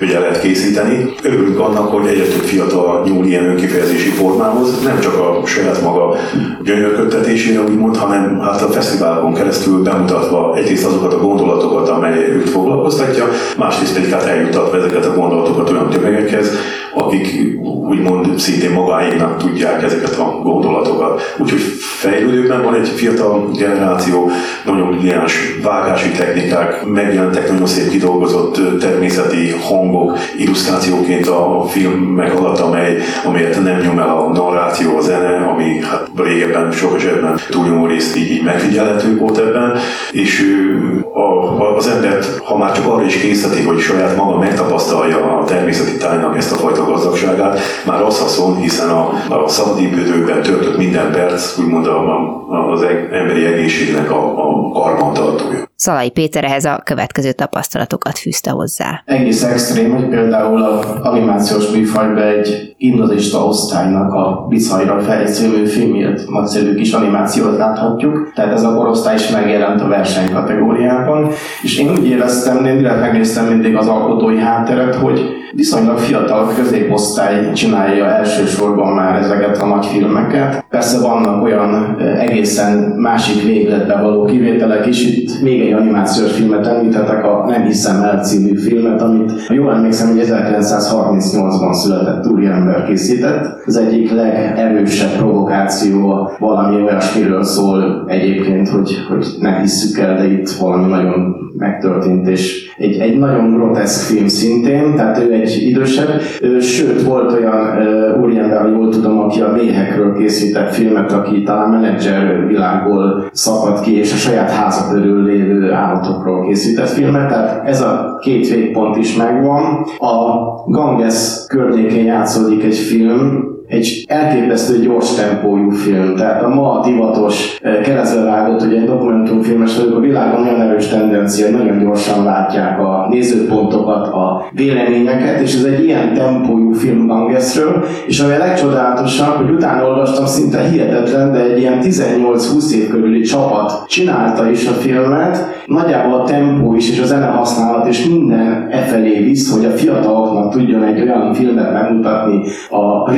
ugye lehet készíteni. Örülünk annak, hogy egyre több fiatal nyúl ilyen önkifejezési formához, nem csak a saját maga gyönyörködtetésére, úgymond, hanem hát a fesztiválokon keresztül bemutatva egyrészt azokat a gondolatokat, amely őt foglalkoztatja, másrészt pedig hát eljutatva ezeket a gondolatokat olyan tömegekhez, akik úgymond szintén magáénak tudják ezeket a gondolatokat. Úgyhogy fejlődőben van egy fiatal generáció, nagyon brilliáns vágási technikák, megjelentek nagyon szép kidolgozott természeti hangok, illusztrációként a filmek alatt, amely, amelyet nem nyom el a narráció, a zene, ami hát régebben sok esetben túlnyomó részt így, így megfigyelhető volt ebben, és a, az embert, ha már csak arra is készíti, hogy saját maga megtapasztalja a természet természeti tájnak ezt a fajta gazdagságát, már az haszon, hiszen a, a szabadépítőkben töltött minden perc, úgymond a, a, az emberi egészségnek a, a karbantartója. Szalai Péter ehhez a következő tapasztalatokat fűzte hozzá. Egész extrém, hogy például a animációs műfajban egy indozista osztálynak a Bicajra fejlesztő filmjét, nagyszerű kis animációt láthatjuk, tehát ez a korosztály is megjelent a verseny kategóriában, és én úgy éreztem, én direkt megnéztem mindig az alkotói hátteret, hogy viszonylag fiatal középosztály csinálja elsősorban már ezeket a nagy filmeket. Persze vannak olyan egészen másik végletbe való kivételek is, itt még animációs filmet említetek, a Nem hiszem el című filmet, amit jól emlékszem, hogy 1938-ban született ember készített. Az egyik legerősebb provokáció valami olyasmiről szól egyébként, hogy, hogy nem hisszük el, de itt valami nagyon megtörtént, és egy, egy nagyon groteszk film szintén, tehát ő egy idősebb, sőt volt olyan úriember, jól tudom, aki a méhekről készített filmet, aki talán menedzser világból szakadt ki, és a saját háza körül lévő állatokról készített filmet, tehát ez a két végpont is megvan. A Ganges környékén játszódik egy film, egy elképesztő gyors tempójú film. Tehát a ma divatos eh, keresztbevágott, hogy egy dokumentumfilmes a világon olyan erős tendencia, nagyon gyorsan látják a nézőpontokat, a véleményeket, és ez egy ilyen tempójú film Gangesről, és ami a legcsodálatosabb, hogy utána olvastam szinte hihetetlen, de egy ilyen 18-20 év körüli csapat csinálta is a filmet, nagyjából a tempó is, és a zene használat, és minden e felé visz, hogy a fiataloknak tudjon egy olyan filmet megmutatni, a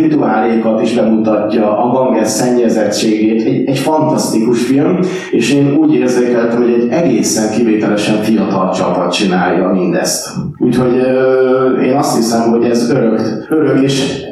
rituálékat is bemutatja, a Ganges szennyezettségét, egy, egy fantasztikus film, és én úgy érzékeltem, hogy egy egészen kivételesen fiatal csapat csinálja mindezt. Úgyhogy euh, én azt hiszem, hogy ez örök, örök és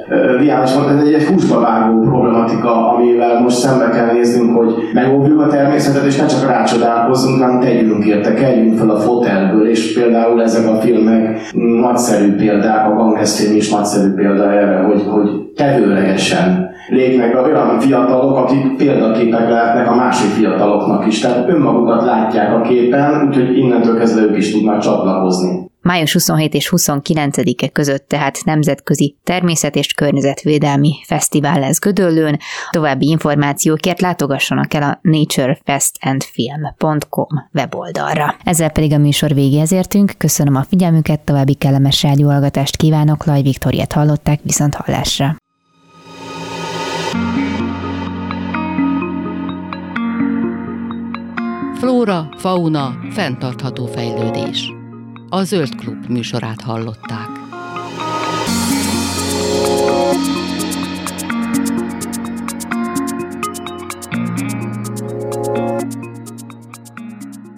Diános mondta, ez egy, egy húsba vágó problematika, amivel most szembe kell néznünk, hogy megóvjuk a természetet, és ne csak rácsodálkozzunk, hanem tegyünk érte, keljünk fel a fotelből, és például ezek a filmek nagyszerű példák, a Ganges film is nagyszerű példa erre, hogy, hogy tevőlegesen lépnek be olyan fiatalok, akik példaképek lehetnek a másik fiataloknak is. Tehát önmagukat látják a képen, úgyhogy innentől kezdve ők is tudnak csatlakozni. Május 27 és 29-e között tehát Nemzetközi Természet és Környezetvédelmi Fesztivál lesz Gödöllőn. További információkért látogassanak el a naturefestandfilm.com weboldalra. Ezzel pedig a műsor végéhez értünk. Köszönöm a figyelmüket, további kellemes rádióhallgatást kívánok. Laj Viktoriát hallották, viszont hallásra. Flóra, fauna, fenntartható fejlődés a Zöld Klub műsorát hallották.